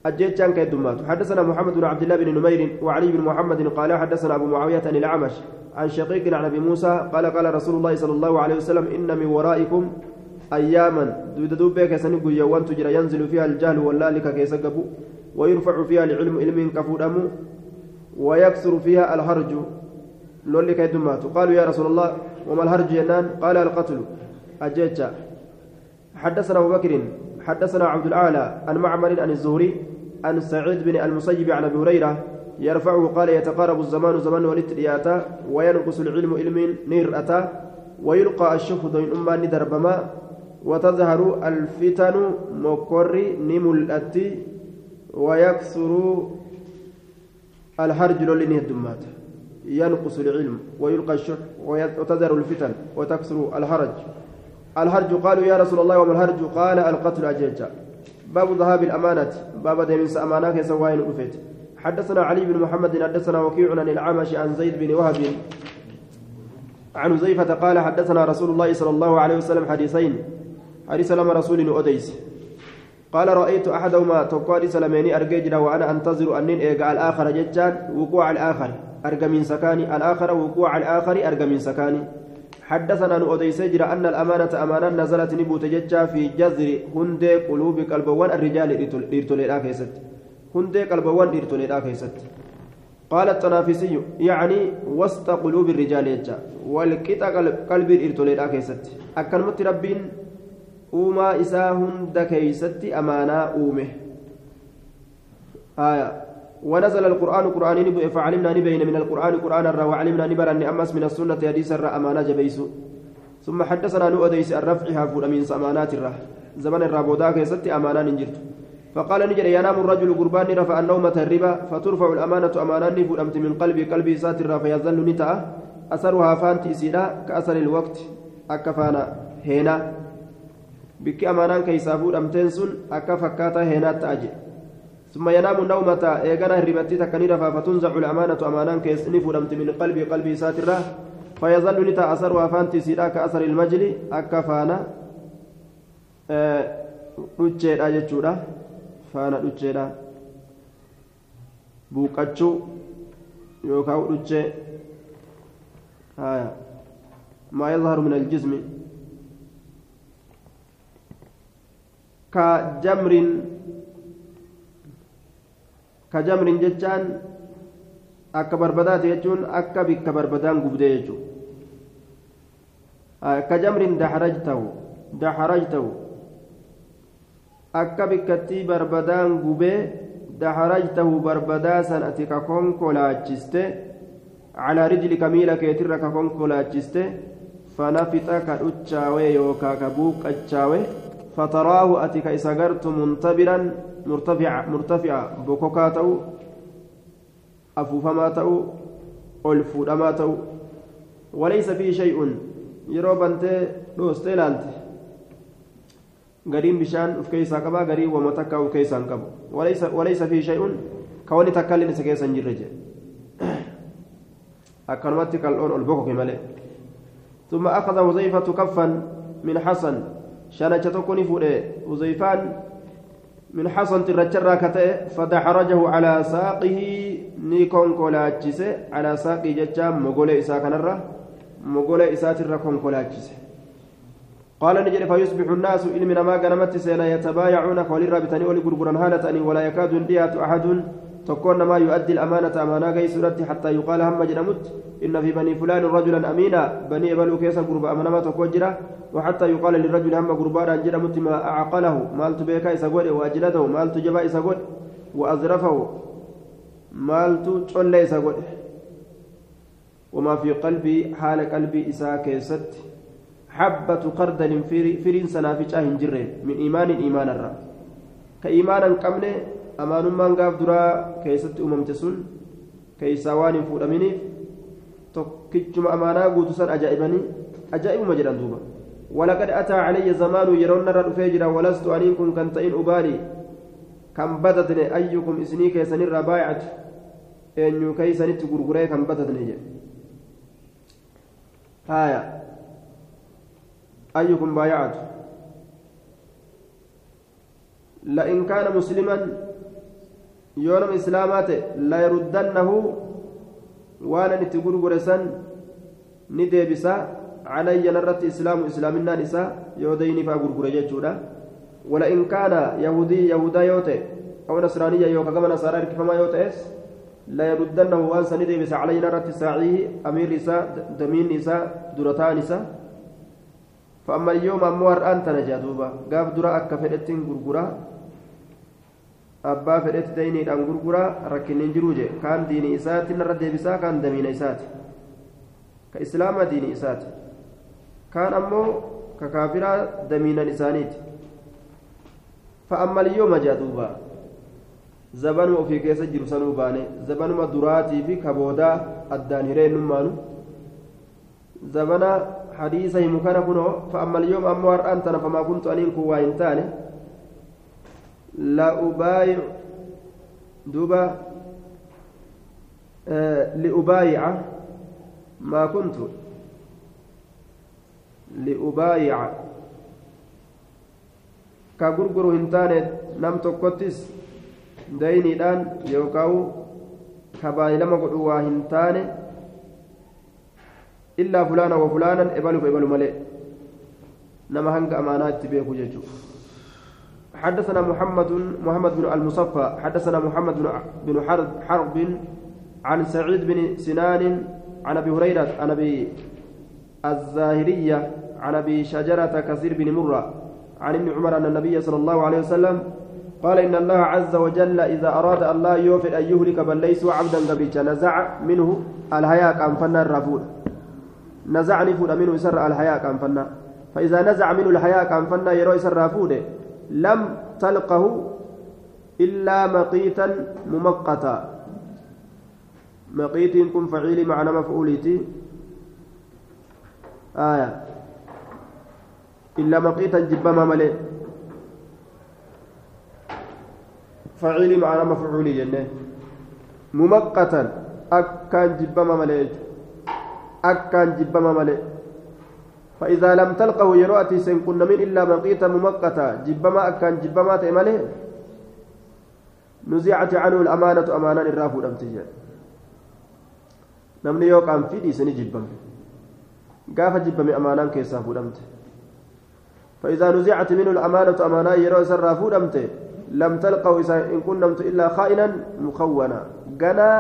أجيتشان كيدمات حدثنا محمد بن عبد الله بن نمير وعلي بن محمد قال حدثنا أبو معاوية عن الأعمش عن شقيق عن أبي موسى قال قال رسول الله صلى الله عليه وسلم إن من ورائكم أياما. دوب بك سنقول يوان تجرى ينزل فيها الجهل واللالك كيسقبوا ويرفع فيها العلم علم كفودم ويكثر فيها الهرج. لولي كيدمات قالوا يا رسول الله وما الهرج ينان قال القتل. أجيتشا حدثنا أبو بكر حدثنا عبد الأعلى عن معمر عن الزهري عن سعيد بن المسيب عن أبي هريرة يرفعه قال يتقارب الزمان زمان ولترياتا وينقص العلم علم نير أتا ويلقى الشهد من أمان دربما وتظهر الفتن مكر نملأتي ويكثر الحرج لولين الدمات ينقص العلم ويلقى الشح وتظهر الفتن وتكثر الحرج الحرج قالوا يا رسول الله وما الحرج قال القتل أجيجا. باب ذهاب الأمانة. باب ديمس أمانة كسوائن أفيت. حدثنا علي بن محمد حدثنا وكيع عن الأعمش عن زيد بن وهب. عن زيفة قال حدثنا رسول الله صلى الله عليه وسلم حديثين. حديث لما رسول أديس. قال رأيت أحدهما تقال سلميني أرججنا وأنا أنتظر أنين إيقع الآخر ججان. وقوع الآخر. أرجى من سكاني. الآخر وقوع الآخر أرجى من سكاني. حدثنا نؤديس جرى أن الأمانة أمانة نزلت نبوت ججا في جذر هندي قلوب قلبوان الرجال إرتولي الآكيست هندي قلبوان إرتولي الآكيست قال التنافسي يعني وسط قلوب الرجال يجا والكتا قلب إرتولي الآكيست أكلمت ربين uumaa isaa hunda keeysatti amaanaa uume آية. ونزل القرآن قرآن فعلمنا نبين من القرآن قرآن الرا وعلمنا نبرا أمس من السنة حديث الرا أمانة جبيس ثم حدثنا نؤديس الرفع فول من أمانات الرا. زمن الرابودا كيست أمانة نجرت فقال نجر ينام الرجل قربان رفع النومة الربا فترفع الأمانة أمانة فولمت من قلبي قلبي ساتر فيظل نتأ. أثرها فانتي سيدا كأثر الوقت أكفانا هنا keeysaa fuudhamteen sun akka fakkaataa heenaatti aje ثم ينام النومة إيغانا هربتي تكني رفا فتنزع الأمانة أمانان كيسني فودمت من قلبي قلبي ساترة. فيظل نتا أثرها فانتي سيدا كأثر المجل أكفانا dhucheedha jechuudha faana dhucheedha buuqachuu yookaan dhuchee maa yadharu min aljismi كجمر كجمر جتان jechuun akka bikka barbadaan gubdee jechuun ka jamrin daxarajtahu daxarajtahu akka bikkattii barbadaan gubee daxarajtahu barbadaa san ati ka konkolaachiste calaa rijlika miila keetirra ka konkolaachiste fanafixa ka dhuchaawe yookaa ka buuqachaawe فتراه أتك إساقرت منتبرا مرتفعا مرتفعا بوكوكا تو أفوفما تو ألفودما تو وليس فيه شيء wama takka uf keessaa hin qabu walaysa fi shay'un ka wani takka illee isa keessa hin jirre jedhe أكنمت كالأون البوكو ملئ ثم أخذ حذيفة كفا من حسن شانة تكوني فوده حذيفان من حسن ترجر كتئ فدحرجه على ساقه نيكون كولاچسه على ساقي ججام مغولي إسا كنرة مغولي إسا ترى كون كولاچسه قال نجري فيصبح الناس إلى ما قنمت سينا يتبايعون قول الرابطاني ولي قرقران هالة ولا يكاد ديات أحد. تكون ما يؤدي الأمانة أمانة كي سورتي حتى يقال هم جنمت إن في بني فلان رجلا أمينا بني بلو كيس قرب أمانة تكوجرة وحتى يقال للرجل هم قربان جنمت ما أعقله مالت بيكا إسقود وأجلده مالت جبا إسقود وأزرفه مالت تشول إسقود وما في قلبي حال قلبي إسا كيست حبة قردل فرين سنافجة هنجرين من إيمان إيمان الرّ كإيمانا قمنه amaanummaan gaaf duraa keessatti uumamte sun keeysaa waan hin fuudhaminiif tokkichuma amaanaa guutu san ajaa'ibanii ajaa'ibuma jedhan duuba ولقد أتى علي زمان يرون الرفيجرا ولست أنين كن كنتين أبالي كم بدتني أيكم إسني كيسن الربايعة أن يكيسن تقرقري كم بدتني هايا أيكم بايعت لئن كان مسلما yoo nama islaamaa ta'e la yaruddannahu waan an itti gurgure san ni deebisa. Calayya narratti islaamu islaaminaan isaa yoo daynifaa gurgure jechuudha. ولئن كان يهودي يهودا يوتي أو نصرانية يوكا كما نصارى الكفما يوتيس لا يردنه وان سندي بس علينا رت ساعيه أمير إساء دمين إساء درتان إساء فأما اليوم أموار أنت نجادوبا قاف درا أكا فدتين غرغرا abbaa fedhetti dayniidhaan gurguraa rakkinni hin jiruu jee kaan diini isaatti narra deebisaa kaan damiina isaati ka islaama diini isaati kaan ammoo ka kaafiraa damiinan isaaniiti fa'ammal yoo majaa duuba zabanuma ofii keessa jiru sanuu baane zabanuma duraatii fi kaboodaa addaan hireennummaanu zabana hadiisa himu kana kunoo fa'ammal yoom ammoo har'aan tana famaa kuntu aniin kun waa hin taane لا أبايع دوبا آه لأبايع ما كنت. لأبايع. كغرغر هنتان نم تكوتس دينيدان يوكاو. كبايلما قدوا إلا فلانا وفلانا إبلوا إبلوا ملئ. نما هنك أمانات تبيكو جيجو. حدثنا محمد محمد بن المصفى حدثنا محمد بن حرب حرب عن سعيد بن سنان عن أبي هريرة عن أبي الزاهرية عن أبي شجرة كثير بن مرة عن ابن عمر أن النبي صلى الله عليه وسلم قال إن الله عز وجل إذا أراد الله يوفر أن يهلك بل ليسوا عبدا قبيتا نزع منه الحياء كان فنا الرفول نزعني فود منه يسر الحياء كان فنا فإذا نزع منه الحياء كان فنا يروي يسر فوده لم تلقه إلا مقيتا ممقتا. مقيت كن فعيل معنى مفعولتي آية. إلا مقيتا جبما ملئ. فعيل معنى مفعولي ممقتا. أكان جبما ملئ. أكان جبما ملئ. فإذا لم تلقه يروأتي سن كن من إلا بقيت ممقتا جبما أكان جبما تأمله. نزعت عنه الأمانة أمانا الرافو الأمتجا نمني يوك أم فيدي سني جبم. قاف جبم أمانا كيسا فودمت فإذا نزعت منه الأمانة أمانا يروى سر فودمت لم تلقه إن كنت إلا خائنا مخونا. جنا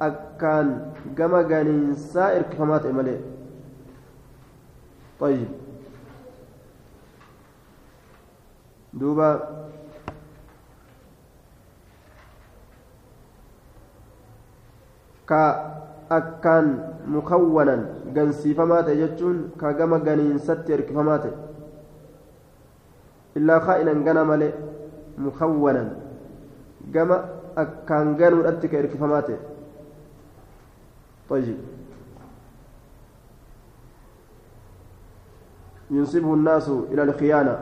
أكان جما جانين سائر كفمات إماليه طيب دوبا akkaan mukawwanan gansiifamaa ta'e jechuun ka gama ganiinsatti erkifamaa ta'e illaa kaa'inan gana malee mukawwanan gama akkaan ganuudhatti ka erkifamaa ta'e طيب ينسبه الناس إلى الخيانة.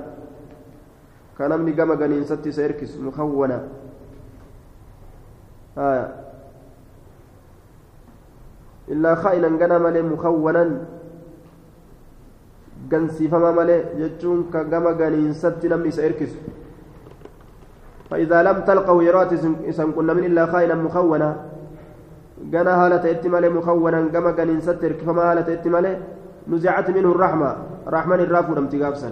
كان من قام قنين ستي سيركس مخونة. آية kaa'inan gana malee mukawwanan gansiifama malee jechuun ka gama ganiinsatti namni isa erkisu فإذا لم تلقوا يرات إسن كنا من إلا خائنا مخونا. جنا هالة إتمالي مخونا كما كان ستر كفما هالة إتمالي نزعت منه الرحمة. رحمن الرافو لم تقابسا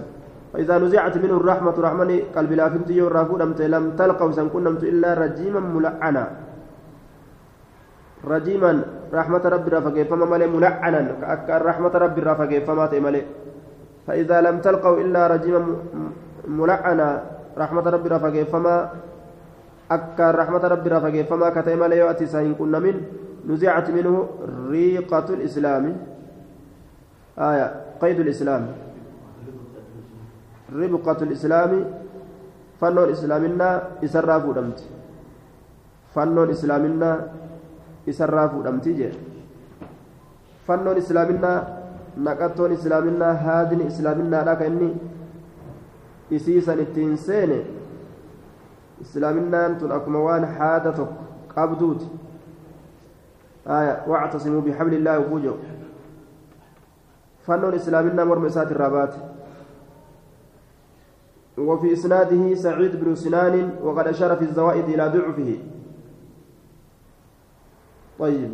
فإذا نزعت منه الرحمة رحمن قلب لا فنت الرافو لم لم تلقوا إسن كنا إلا رجيما ملعنا. رجيما رحمة ربي رافقه فما مالي ملعنا. رحمة ربي رافقه فما تمالي فإذا لم تلقوا إلا رجيما ملعنا. رحمة ربي رفقه فما أكا رحمة ربي رفقه فما كتيم لا يأتي سين كنا من. نزعت منه ريقة الإسلام. آية قيد الإسلام. ربقة الإسلام فنون إسلامنا إسرافو دمت فنون إسلامنا إسرافو دمت جي. فنون إسلامنا نقطون إسلامنا هادن إسلامنا لك إني ittiin seene islaaminaan tun akkuma waan haada tokko qabduuti واعتصموا بحبل الله وفوجه فن الإسلامنا مرمى سات الرابات وفي إسناده سعيد بن سنان وقد أشار في الزوائد إلى ضعفه طيب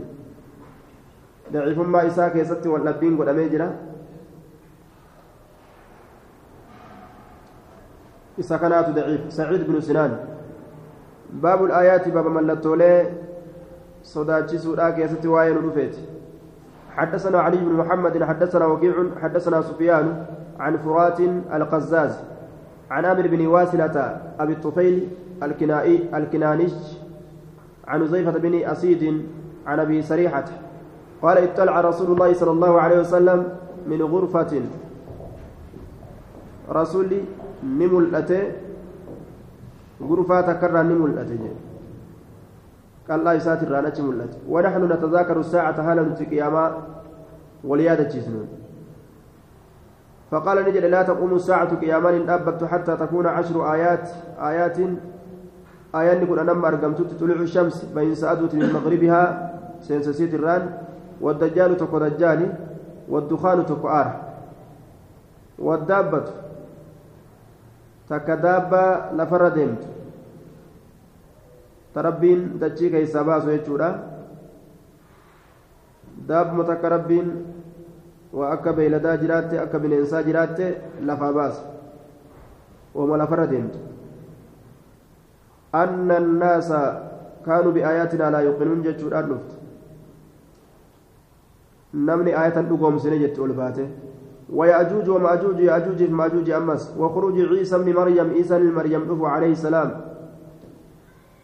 ضعيف ما إساك يستي واللبين إسا كانت ضعيف سعيد بن سنان باب الآيات باب ملتولي صداتي سودا كيست واين رفيت حدثنا علي بن محمد حدثنا وكيع حدثنا سفيان عن فرات القزاز عن عامر بن واسلة أبي الطفيل الكنائي الكنانج عن زيفة بن أسيد عن أبي سريحة قال اطلع رسول الله صلى الله عليه وسلم من غرفة رسولي ni mul'ate gurfaa takkarraa jedhe qal'aa isaatirraan achi mul'ate ونحن نتذاكر الساعة هالا نتقياما وليادة جسنون. فقال نجد لا تقوم الساعة قياما أبت حتى تكون عشر آيات آيات. آيات نقول أنا أرقمت تطلع الشمس بين سأدوت من مغربها سينسسيت الران. والدجال تكو دجال والدخان تكو آر والدابة takka daabbaa lafarra daabbuma takka rabbiin waa akka beeyladaa jiraatte akka bineensaa jiraatte lafaa baasa ooma lafarra deemtu anna annaasa kaanuu biaayaatinaa laa yuqinuun jechuudhaan dhuftu namni aayatan dhugoomsine jetti ol baate ويأجوج ومأجوج يأجوج في مأجوج أمس وخروج عيسى بن مريم عيسى بن مريم دفو عليه السلام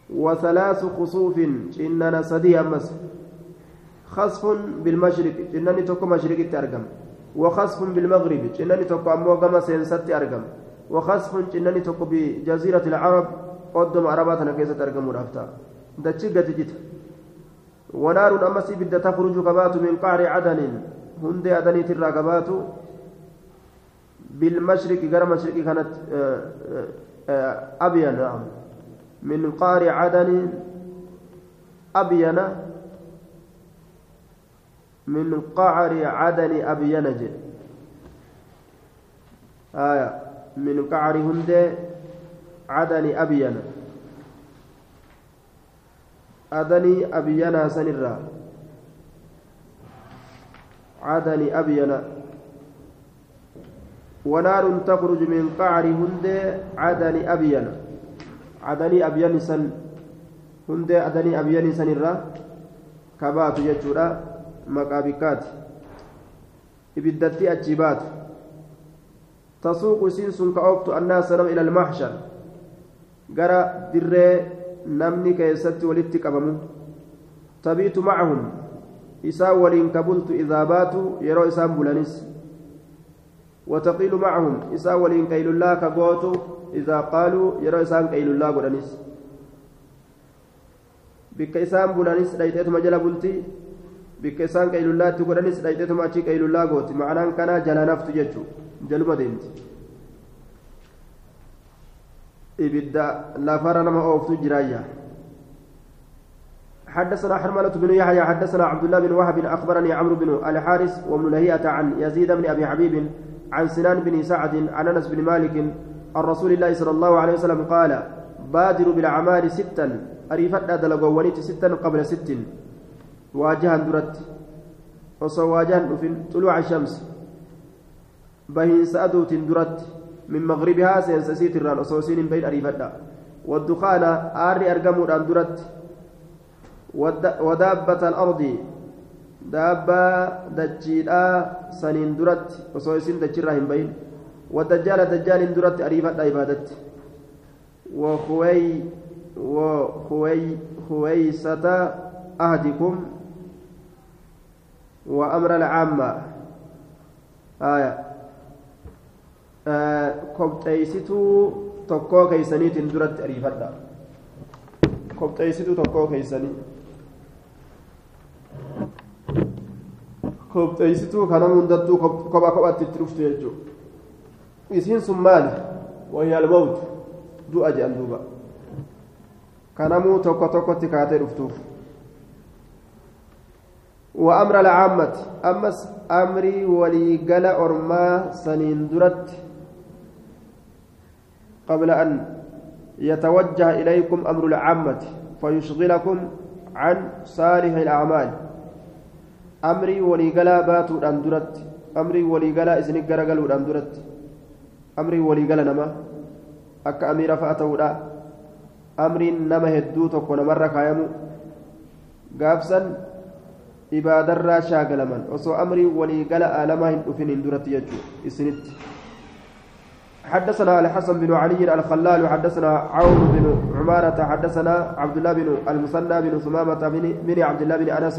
وثلاث خصوف إننا سدي أمس. خصف بالمشرق إنني تكو مشرق ترجم. وخصف بالمغرب إنني تكو أمو كما سينست أرجم وخصف إنني تكو بجزيرة العرب قدم عرباتنا كيف ترجم رافتا دتشيغة جت ونار أمس بدأ تخرج كبات من قعر عدن. هند عدن ترى كبات بالمشرق قرى مشرق كانت آه، آه، آه، أبين نعم. من قار عدن أبين من قعر عدن أبين آية. من قعر هند عدن أبين. أدني أبينا سنرا عدن أبين. ونار تخرج من قعر هند عدن أبين عدن أبين سن هند عدن أبين سن الرا كبات يجورا مقابكات إبدتي أجيبات تسوق سنس كأوفت الناس إلى المحشر قرى دري نمني كيست ولدت قبمو تبيت معهم إسا ولين كبلت إذا باتوا يروا إسام بولانيس وتقيل معهم إسا ولين كيل الله كقوتو إذا قالوا يرى إسان كيل الله قرانيس بك إسان بولانيس ليتيتما جلا بلتي بك إسان كيل الله تقرانيس ليتيتما أتشي كيل الله قوتي. معناه كان جلا نفت جتشو جلما ديمتي ibidda lafarra nama ooftu jiraayya حدثنا حرملة بن يحيى حدثنا عبد الله بن وهب أخبرني عمرو بن الحارث وابن لهيئة عن يزيد بن أبي حبيب عن سنان بن سعد عن أنس بن مالك عن رسول الله صلى الله عليه وسلم قال بادروا بالأعمال ستا. أريفت دلقوانيت ستا قبل ست. واجها درت. وصو واجها طلوع الشمس. بهين سأدوت درت. من مغربها سينسسيت الران. أصوصين بين أريفت. والدخان آري أرقموا درت. ودابة الأرض. دابة دجيلا سنين درت. وصوصين دجيرا هم بين والدجال دجال درت أريفت عبادت وخوي وخوي خويسة أهدكم وأمر العامة آية آه كبتيستو tokkoo keeysaniitiin duratti ariifadha kobxeeysitu tokkoo keeysanii kobxeeysituu kanam hundattuu kopha kophatti itti dhuftu jechuu isiin sun maali? Wayya almawtu du'a jedhan duuba. Kanamuu tokko tokkotti kaatee dhuftuuf. وأمر العامة أمس أمري ولي قال أرما سنين درت قبل أن يتوجه إليكم أمر العامة فيشغلكم عن صالح الأعمال أمري ولي قال باتوا أندرت أمري ولي قال إسنك قرقلوا أندرت أمري ولي قال نما أك أمير فأتوا أمري نما هدو تكون مرة كايمو قابسا ibaadarraa shaagalaman. Osoo amrii waliigala aalamaa hin dhufin hin duratti jechuu isinitti. حدثنا الحسن بن علي الخلال حدثنا عون بن عمارة حدثنا عبد الله بن المثنى بن ثمامة بن عبد الله بن أنس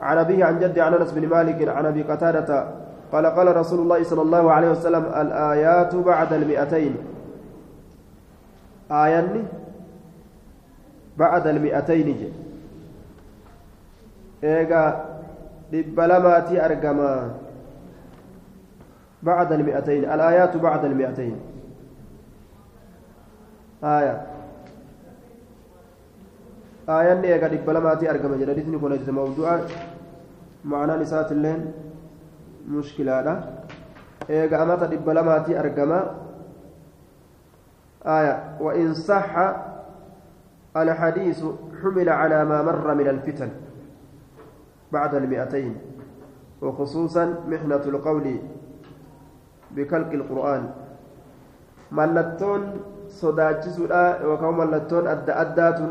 عن أبيه عن جد عن أنس بن مالك عن أبي قتادة قال قال رسول الله صلى الله عليه وسلم الآيات بعد المئتين. آيان بعد المئتين جي. dhibba lamaati argama بعد المئتين. الآيات بعد المئتين. آية. آية نيجا دب لماتي أرقم جلدتني كل موضوع. معنى نسات اللين لا إيجا أمتا دب لماتي أرقم آية. وإن صح الحديث حمل على ما مر من الفتن بعد المئتين وخصوصا محنة القول بكلك القرآن. ملتون yookaan mallattoon adda addaatun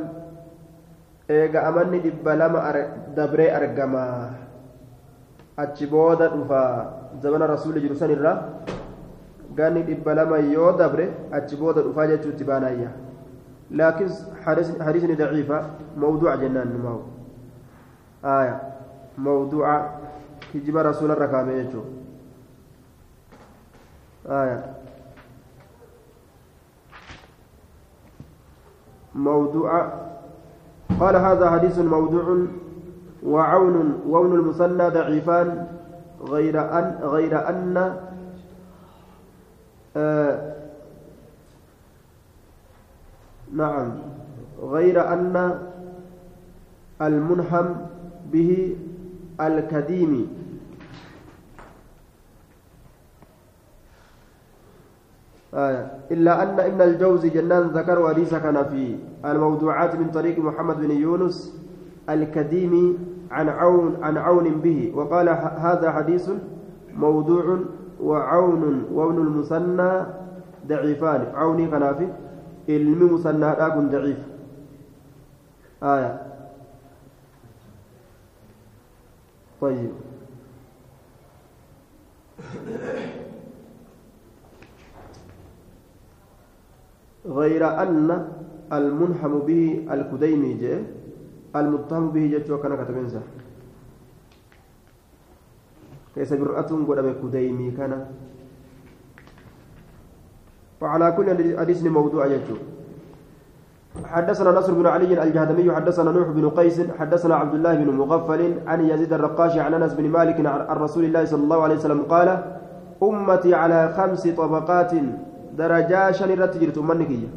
eega amanni dhibba lama dabree argama achi booda dhufa zamana rasuulli jiru san irraa ganni dhibba lama yoo dabre achi booda dhufaa jechuutti baanayya laakiin hadiisni daciifa mawduuca jennaan numaa'u aayaa موضوع كجب رسول الركامة يجو آية موضوع قال هذا حديث موضوع وعون وون المثنى ضعيفان غير أن غير أن آه نعم غير أن المنهم به الكديم. آية إلا أن ابن الجوزي جنان ذكر وليس كان في الموضوعات من طريق محمد بن يونس الكديم عن عون عن عون به. وقال هذا حديث موضوع وعون وابن المثنى ضعيفان. عوني كان في علم مثنى ضعيف. آية. طيب. غير أن المنحم به الكديمي جاء. المتهم به جاء كان كتبنسا كيس برأتهم قدام كديمي كان. وعلى كل حديث موضوع جاء حدثنا نصر بن علي الجهدمي حدثنا نوح بن قيس حدثنا عبد الله بن مغفل عن يزيد الرقاشي عن أنس بن مالك عن رسول الله صلى الله عليه وسلم قال أمتي على خمس طبقات درجا شنرت جرت منكية.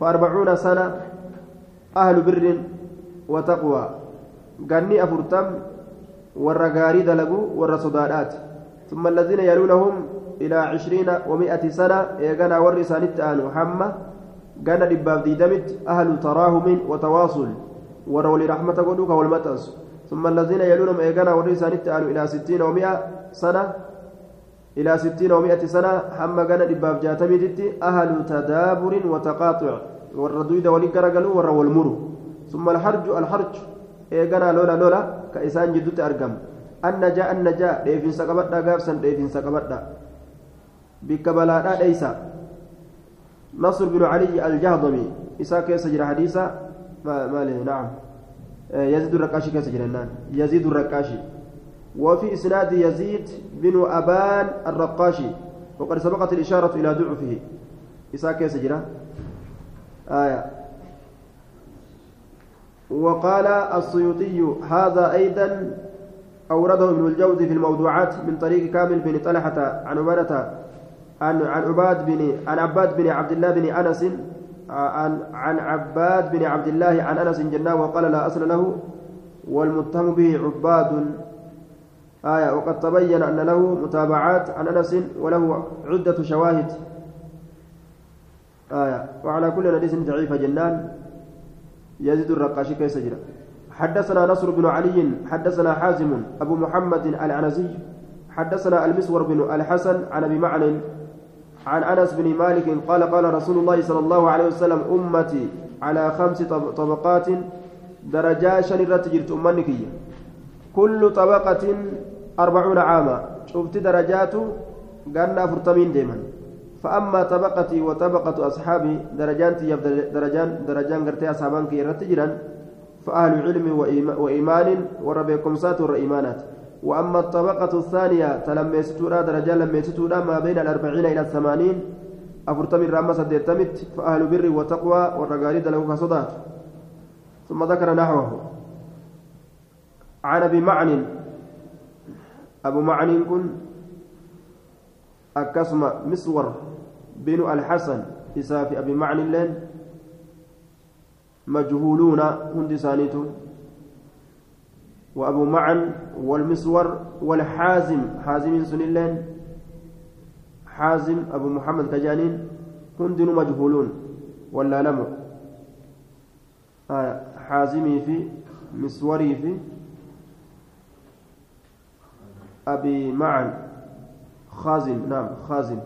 فأربعون سنة أهل بر وتقوى. ganni afurtam warra gaarii dalagu warra sodaadhaati ثم الذين يلونهم إلى عشرين ومائة سنة إيغانا ورّي سانت آنو حمّة قال لباب ديدمت أهل تراهم وتواصل. ورولي رحمة قدوك والمتأس ثم الذين يلونهم إيغانا ورّي سانت آنو إلى ستين ومائة سنة. إلى ستين ومائة سنة حمّة قال لباب جاتمت أهل تدابر وتقاطع. والردويد ولقرقلوا ور والمر ثم الحرج الحرج. إيغانا لولا لولا كإسان جدت أرقم. النجاء النجاء ديفين سقبت قابسا ديفين سقبت بك بلادا ليس نصر بن علي الجهضمي. إساك يسجل حديثا؟ ما ماله نعم. يزيد الرقاشي كسجل يزيد الرقاشي. وفي إسناد يزيد بن أبان الرقاشي. وقد سبقت الإشارة إلى ضعفه. إساك يسجل آية. وقال السيوطي هذا أيضا أورده ابن الجوزي في الموضوعات من طريق كامل بن طلحة عن عبادة عن عن عباد بن عن عباد بن عبد الله بن أنس عن عن عباد بن عبد الله عن أنس جناه وقال لا أصل له والمتهم به عباد. آية وقد تبين أن له متابعات عن أنس وله عدة شواهد. آية وعلى كل حديث ضعيف جنان. يزيد الرقاشي كيس حدثنا نصر بن علي حدثنا حازم أبو محمد العنزي حدثنا المسور بن الحسن عن أبي معن عن أنس بن مالك قال قال رسول الله صلى الله عليه وسلم أمتي على خمس طبقات درجات شنرت جرت أمنك كل طبقة أربعون عاما. شفت درجات قالنا فرتمين ديما فأما طبقتي وطبقة أصحابي درجان درجان درجان قرتي أصحابان كي رتجرا فأهل علم وإيمان وربكم سات والإيمانات وأما الطبقة الثانية تلميستورا درجة لميستورا ما بين الأربعين إلى الثمانين أفرتم الرامة سديتمت فأهل بر وتقوى والرقاريد له كصدات. ثم ذكر نحوه. عن أبي معن أبو معن كن أكسم مسور بن الحسن إسافي أبي معن لين مجهولون هند سانيتو وأبو معن والمسور والحازم حازم سنلين حازم أبو محمد كجانين هند مجهولون ولا لم آه حازمي في مسوري في أبي معن. خازم نعم خازم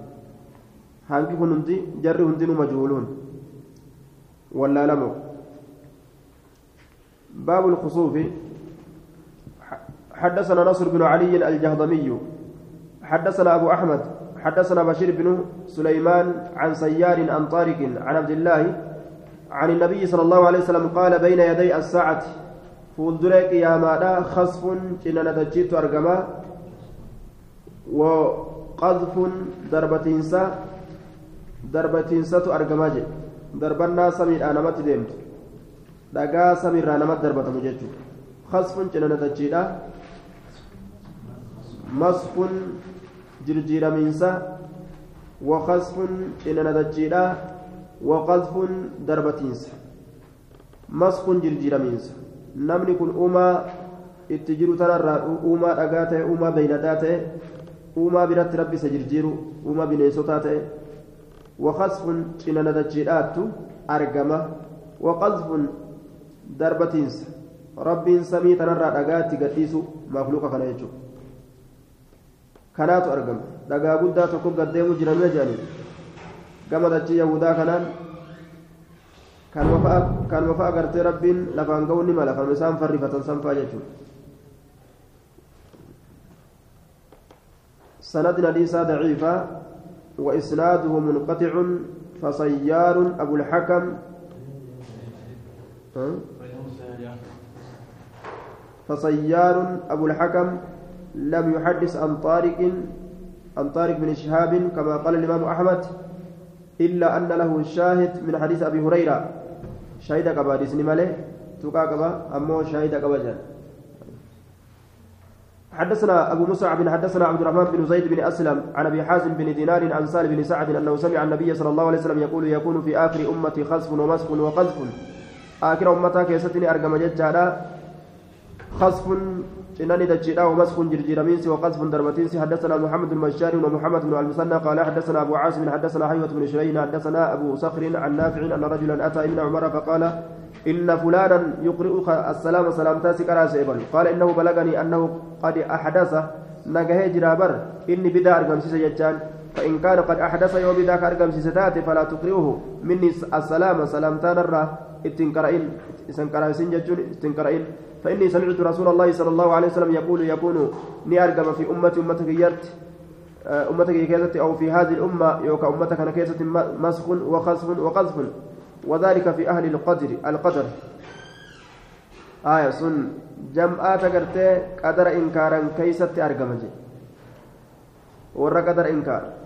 هانكي هندي؟ جر هندي مجهولون. ولا لم باب الخصوف. حدثنا نصر بن علي الجهضمي. حدثنا أبو أحمد. حدثنا بشير بن سليمان عن سيار عن طارق عن عبد الله عن النبي صلى الله عليه وسلم قال بين يدي الساعة. فولدريك يا مادا خصف إن نتجيت أرقما. وقذف دربتينسا دربتينسة أرقما جي دربنا سمير أنا ما تدمت dhagaa samiirraa namatti darbatamu jechuudha khasfun cinana dachiidha masfun jirjiiramiinsa wakasfun cinana dachiidha waqadfun darbatiinsa masfun jirjiiramiinsa namni kun uumaa itti jiru tanarraa uumaa dhagaa ta'e uumaa beeyladaa ta'e uumaa biratti rabbi isa jirjiiru uumaa bineensotaa ta'e wakasfun cinana dachiidhaattu argama waqadfun darbatiinsa rabbiin samii tanarraa dhagaatti gadhiisu maakluuqa kana jechuudha kanaatu argama dhagaa guddaa tokko gaddeemu jiramee jedhanii gama dachii yahudaa kanaan kanuma fa'a gartee rabbiin lafaan ga'uun ni mala kan isaan farrifatan sanfaa jechuudha سند حديث ضعيفة وإسناده منقطع فصيار أبو الحكم. فصيار أبو الحكم لم يحدث عن طارق عن طارق بن شهاب كما قال الإمام أحمد إلا أن له الشاهد من حديث أبي هريرة. شهد قبا ديسني ماله تقا قبا أمو شهد قبا حدثنا أبو مصعب حدثنا عبد الرحمن بن زيد بن أسلم عن أبي حازم بن دينار عن سالم بن سعد أنه سمع النبي صلى الله عليه وسلم يقول يكون في آخر أمتي خسف ومسك وقذف. آخر أمتها كيستني أرقم ججالا. خصف جناني دجيدا ومسخ جرجيرمينسي وقذف دربتينسي حدثنا محمد المشاري ومحمد بن المثنى قال حدثنا أبو عاصم حدثنا حيوة بن شرين حدثنا أبو صخر عن نافع أن رجلا أتى ابن عمر فقال إن فلانا يقرئك السلام سلام تاسك قال إنه بلغني أنه قد أحدث. نجاه جرابر إني بدا ارقم سيجان فإن كان قد أحدث يوم بدا ارقم سيتاتي فلا تقرئه. مني السلام سلامتان اسنقرئين ججون اتنقرئين فإني سمعت رسول الله صلى الله عليه وسلم يقول يكون نأرقم في أمتي أمتك يرت آه، أمتك كيست أو في هذه الأمة يوكا أمتك أنا كيست مسخ وخسف وقذف وذلك في أهل القدر القدر. آية سن جمعات قدر إنكارا كيست أرقم ورا قدر إنكار.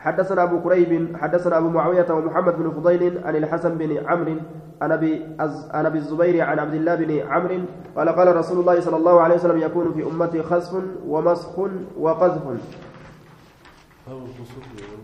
حدثنا أبو كريب حدثنا أبو معاوية ومحمد بن فضيل عن الحسن بن عمرو عن أبي عن أبي الزبير عن عبد الله بن عمرو قال قال رسول الله صلى الله عليه وسلم يكون في أمتي خسف ومسخ وقذف.